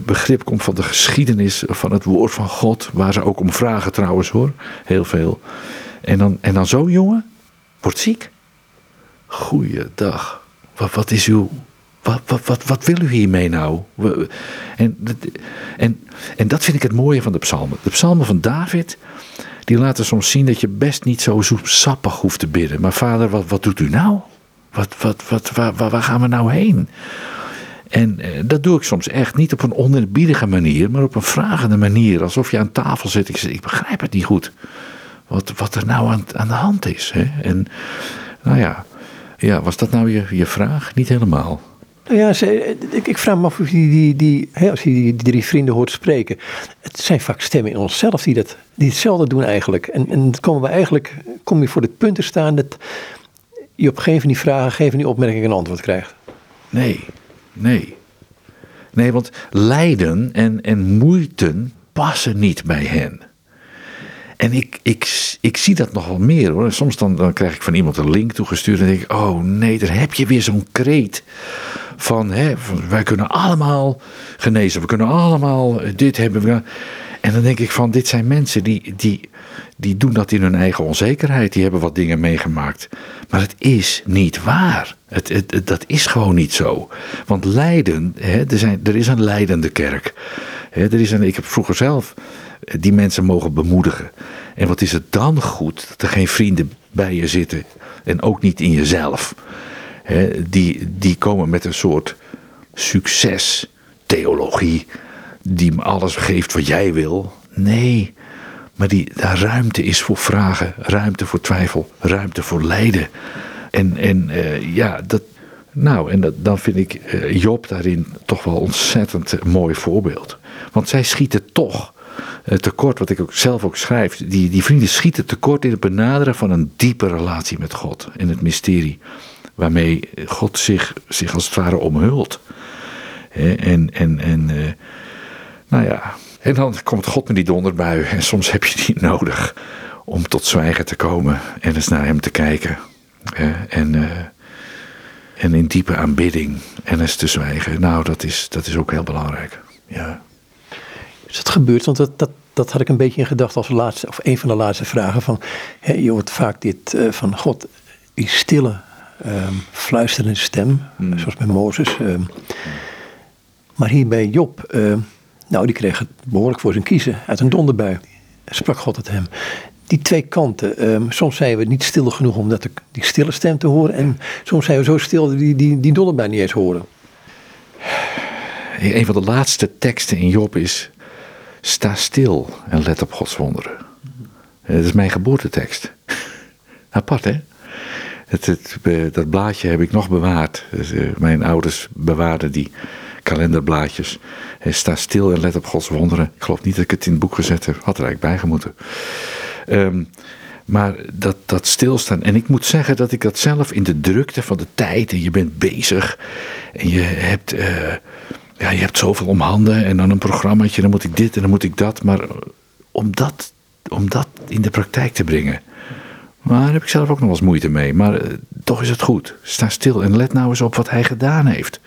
begrip komt van de geschiedenis van het woord van God. Waar ze ook om vragen trouwens hoor. Heel veel. En dan, en dan zo'n jongen wordt ziek. Goeiedag. Wat, wat is uw. Wat, wat, wat, wat wil u hiermee nou? En, en, en dat vind ik het mooie van de psalmen. De psalmen van David, die laten soms zien dat je best niet zo zoetsappig hoeft te bidden. Maar vader, wat, wat doet u nou? Wat, wat, wat, waar, waar gaan we nou heen? En eh, dat doe ik soms echt niet op een oneerbiedige manier, maar op een vragende manier. Alsof je aan tafel zit. Ik zeg, ik begrijp het niet goed wat, wat er nou aan, aan de hand is. Hè? En nou ja, ja, was dat nou je, je vraag? Niet helemaal. Ja, ik, ik, vraag me af of die, die, die, als je die, die, drie vrienden hoort spreken. Het zijn vaak stemmen in onszelf die, dat, die hetzelfde doen eigenlijk. En, en dan komen we eigenlijk, kom je voor het punt te staan dat je op geen van die vragen, geen van die opmerkingen een antwoord krijgt. Nee, nee. Nee, want lijden en, en moeite passen niet bij hen. En ik, ik, ik zie dat nog wel meer hoor. Soms dan, dan krijg ik van iemand een link toegestuurd en denk ik, oh nee, daar heb je weer zo'n kreet van, hè, wij kunnen allemaal genezen, we kunnen allemaal dit hebben. En dan denk ik van, dit zijn mensen die, die, die doen dat in hun eigen onzekerheid. Die hebben wat dingen meegemaakt. Maar het is niet waar. Het, het, dat is gewoon niet zo. Want lijden, hè, er, zijn, er is een leidende kerk. Hè, er is een, ik heb vroeger zelf die mensen mogen bemoedigen. En wat is het dan goed dat er geen vrienden bij je zitten. En ook niet in jezelf. Die, die komen met een soort succestheologie. Die me alles geeft wat jij wil. Nee, maar die, daar ruimte is voor vragen, ruimte voor twijfel, ruimte voor lijden. En, en uh, ja, dat, nou, en dat, dan vind ik uh, Job daarin toch wel ontzettend mooi voorbeeld. Want zij schieten toch uh, tekort, wat ik ook zelf ook schrijf. Die, die vrienden schieten tekort in het benaderen van een diepe relatie met God. In het mysterie. Waarmee God zich, zich als het ware omhult. en, en, en nou ja, en dan komt God met die donderbui. En soms heb je die nodig om tot zwijgen te komen. En eens naar hem te kijken. en, uh, en in diepe aanbidding. En eens te zwijgen. Nou, dat is, dat is ook heel belangrijk. Ja. Is dat gebeurd? Want dat, dat, dat had ik een beetje in gedachten als laatste, of een van de laatste vragen. Van, je hoort vaak dit uh, van God, die stille, um, fluisterende stem. Mm. Zoals bij Mozes. Um, maar hier bij Job. Uh, nou, die kreeg het behoorlijk voor zijn kiezen uit een donderbui. Sprak God het hem. Die twee kanten. Um, soms zijn we niet stil genoeg om dat, die stille stem te horen. En soms zijn we zo stil dat die, die, die donderbui niet eens horen. Een van de laatste teksten in Job is... Sta stil en let op Gods wonderen. Dat is mijn geboortetekst. Apart, hè? Het, het, dat blaadje heb ik nog bewaard. Dus, uh, mijn ouders bewaarden die kalenderblaadjes. sta stil en let op Gods wonderen. Ik geloof niet dat ik het in het boek gezet heb. Had er eigenlijk bij gemoeten. Um, maar dat, dat stilstaan. En ik moet zeggen dat ik dat zelf in de drukte van de tijd. En je bent bezig. En je hebt, uh, ja, je hebt zoveel om handen. En dan een programmaatje. Dan moet ik dit en dan moet ik dat. Maar om dat, om dat in de praktijk te brengen. Maar daar heb ik zelf ook nog wel eens moeite mee. Maar uh, toch is het goed. Sta stil en let nou eens op wat hij gedaan heeft.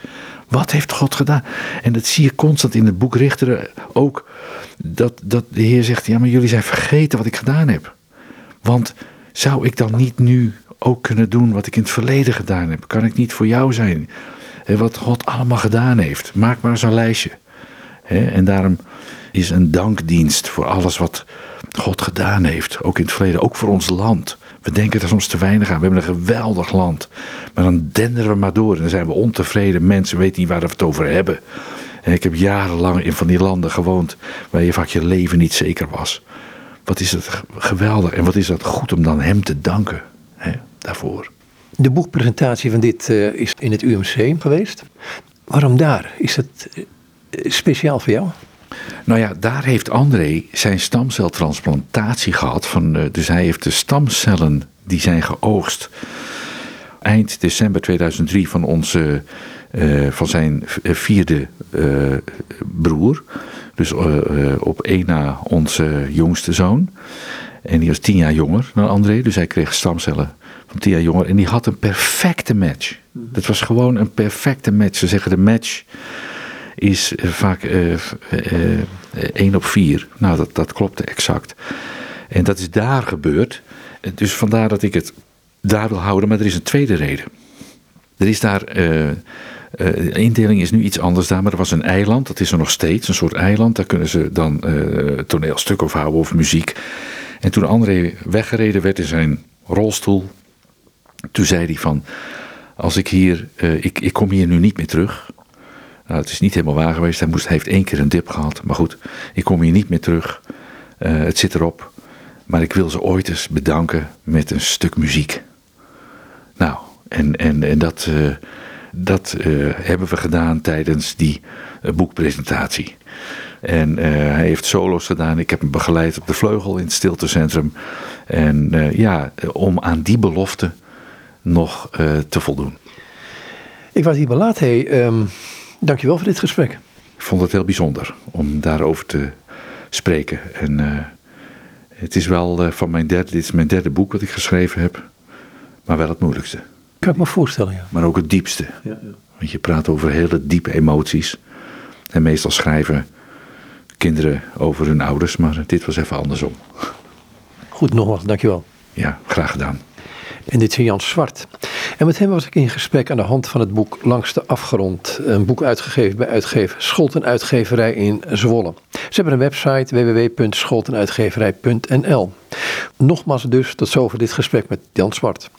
Wat heeft God gedaan? En dat zie je constant in het boek Richteren ook. Dat, dat de Heer zegt: Ja, maar jullie zijn vergeten wat ik gedaan heb. Want zou ik dan niet nu ook kunnen doen wat ik in het verleden gedaan heb? Kan ik niet voor jou zijn? En wat God allemaal gedaan heeft. Maak maar een lijstje. En daarom is een dankdienst voor alles wat God gedaan heeft. Ook in het verleden, ook voor ons land. We denken er soms te weinig aan. We hebben een geweldig land. Maar dan denderen we maar door. En dan zijn we ontevreden. Mensen weten niet waar we het over hebben. En ik heb jarenlang in van die landen gewoond. Waar je vaak je leven niet zeker was. Wat is het geweldig. En wat is dat goed om dan hem te danken. Hè, daarvoor. De boekpresentatie van dit uh, is in het UMC geweest. Waarom daar? Is het uh, speciaal voor jou? Nou ja, daar heeft André zijn stamceltransplantatie gehad. Van, uh, dus hij heeft de stamcellen die zijn geoogst eind december 2003 van, onze, uh, van zijn vierde uh, broer. Dus op één na onze jongste zoon. En die was tien jaar jonger dan André, dus hij kreeg stamcellen van tien jaar jonger. En die had een perfecte match. Dat was gewoon een perfecte match. Ze zeggen de match is vaak uh, uh, 1 op 4. Nou, dat, dat klopte exact. En dat is daar gebeurd. Dus vandaar dat ik het daar wil houden. Maar er is een tweede reden. Er is daar. De indeling is nu iets anders daar, maar er was een eiland, dat is er nog steeds, een soort eiland. Daar kunnen ze dan uh, toneelstuk houden of muziek. En toen André weggereden werd in zijn rolstoel, toen zei hij van, als ik hier, ik, ik kom hier nu niet meer terug. Nou, het is niet helemaal waar geweest. Hij, moest, heeft één keer een dip gehad. Maar goed, ik kom hier niet meer terug. Uh, het zit erop. Maar ik wil ze ooit eens bedanken met een stuk muziek. Nou, en, en, en dat, uh, dat uh, hebben we gedaan tijdens die boekpresentatie. En hij heeft solo's gedaan. Ik heb hem begeleid op de vleugel in het stiltecentrum. En ja, om aan die belofte nog te voldoen. Ik was hier belaat. Hey, um Dankjewel voor dit gesprek. Ik vond het heel bijzonder om daarover te spreken. En eh, het is wel van mijn derde, dit is mijn derde boek wat ik geschreven heb, maar wel het moeilijkste. Kan ik me voorstellen, ja. Maar ook het diepste. ja, ja. Want je praat over hele diepe emoties. En meestal schrijven kinderen over hun ouders, maar dit was even andersom. Goed, nogmaals, dankjewel. Ja, graag gedaan. En dit is Jan Zwart. En met hem was ik in gesprek aan de hand van het boek Langs de Afgrond. Een boek uitgegeven bij uitgever Scholten Uitgeverij in Zwolle. Ze hebben een website www.scholtenuitgeverij.nl. Nogmaals dus tot zover dit gesprek met Jan Zwart.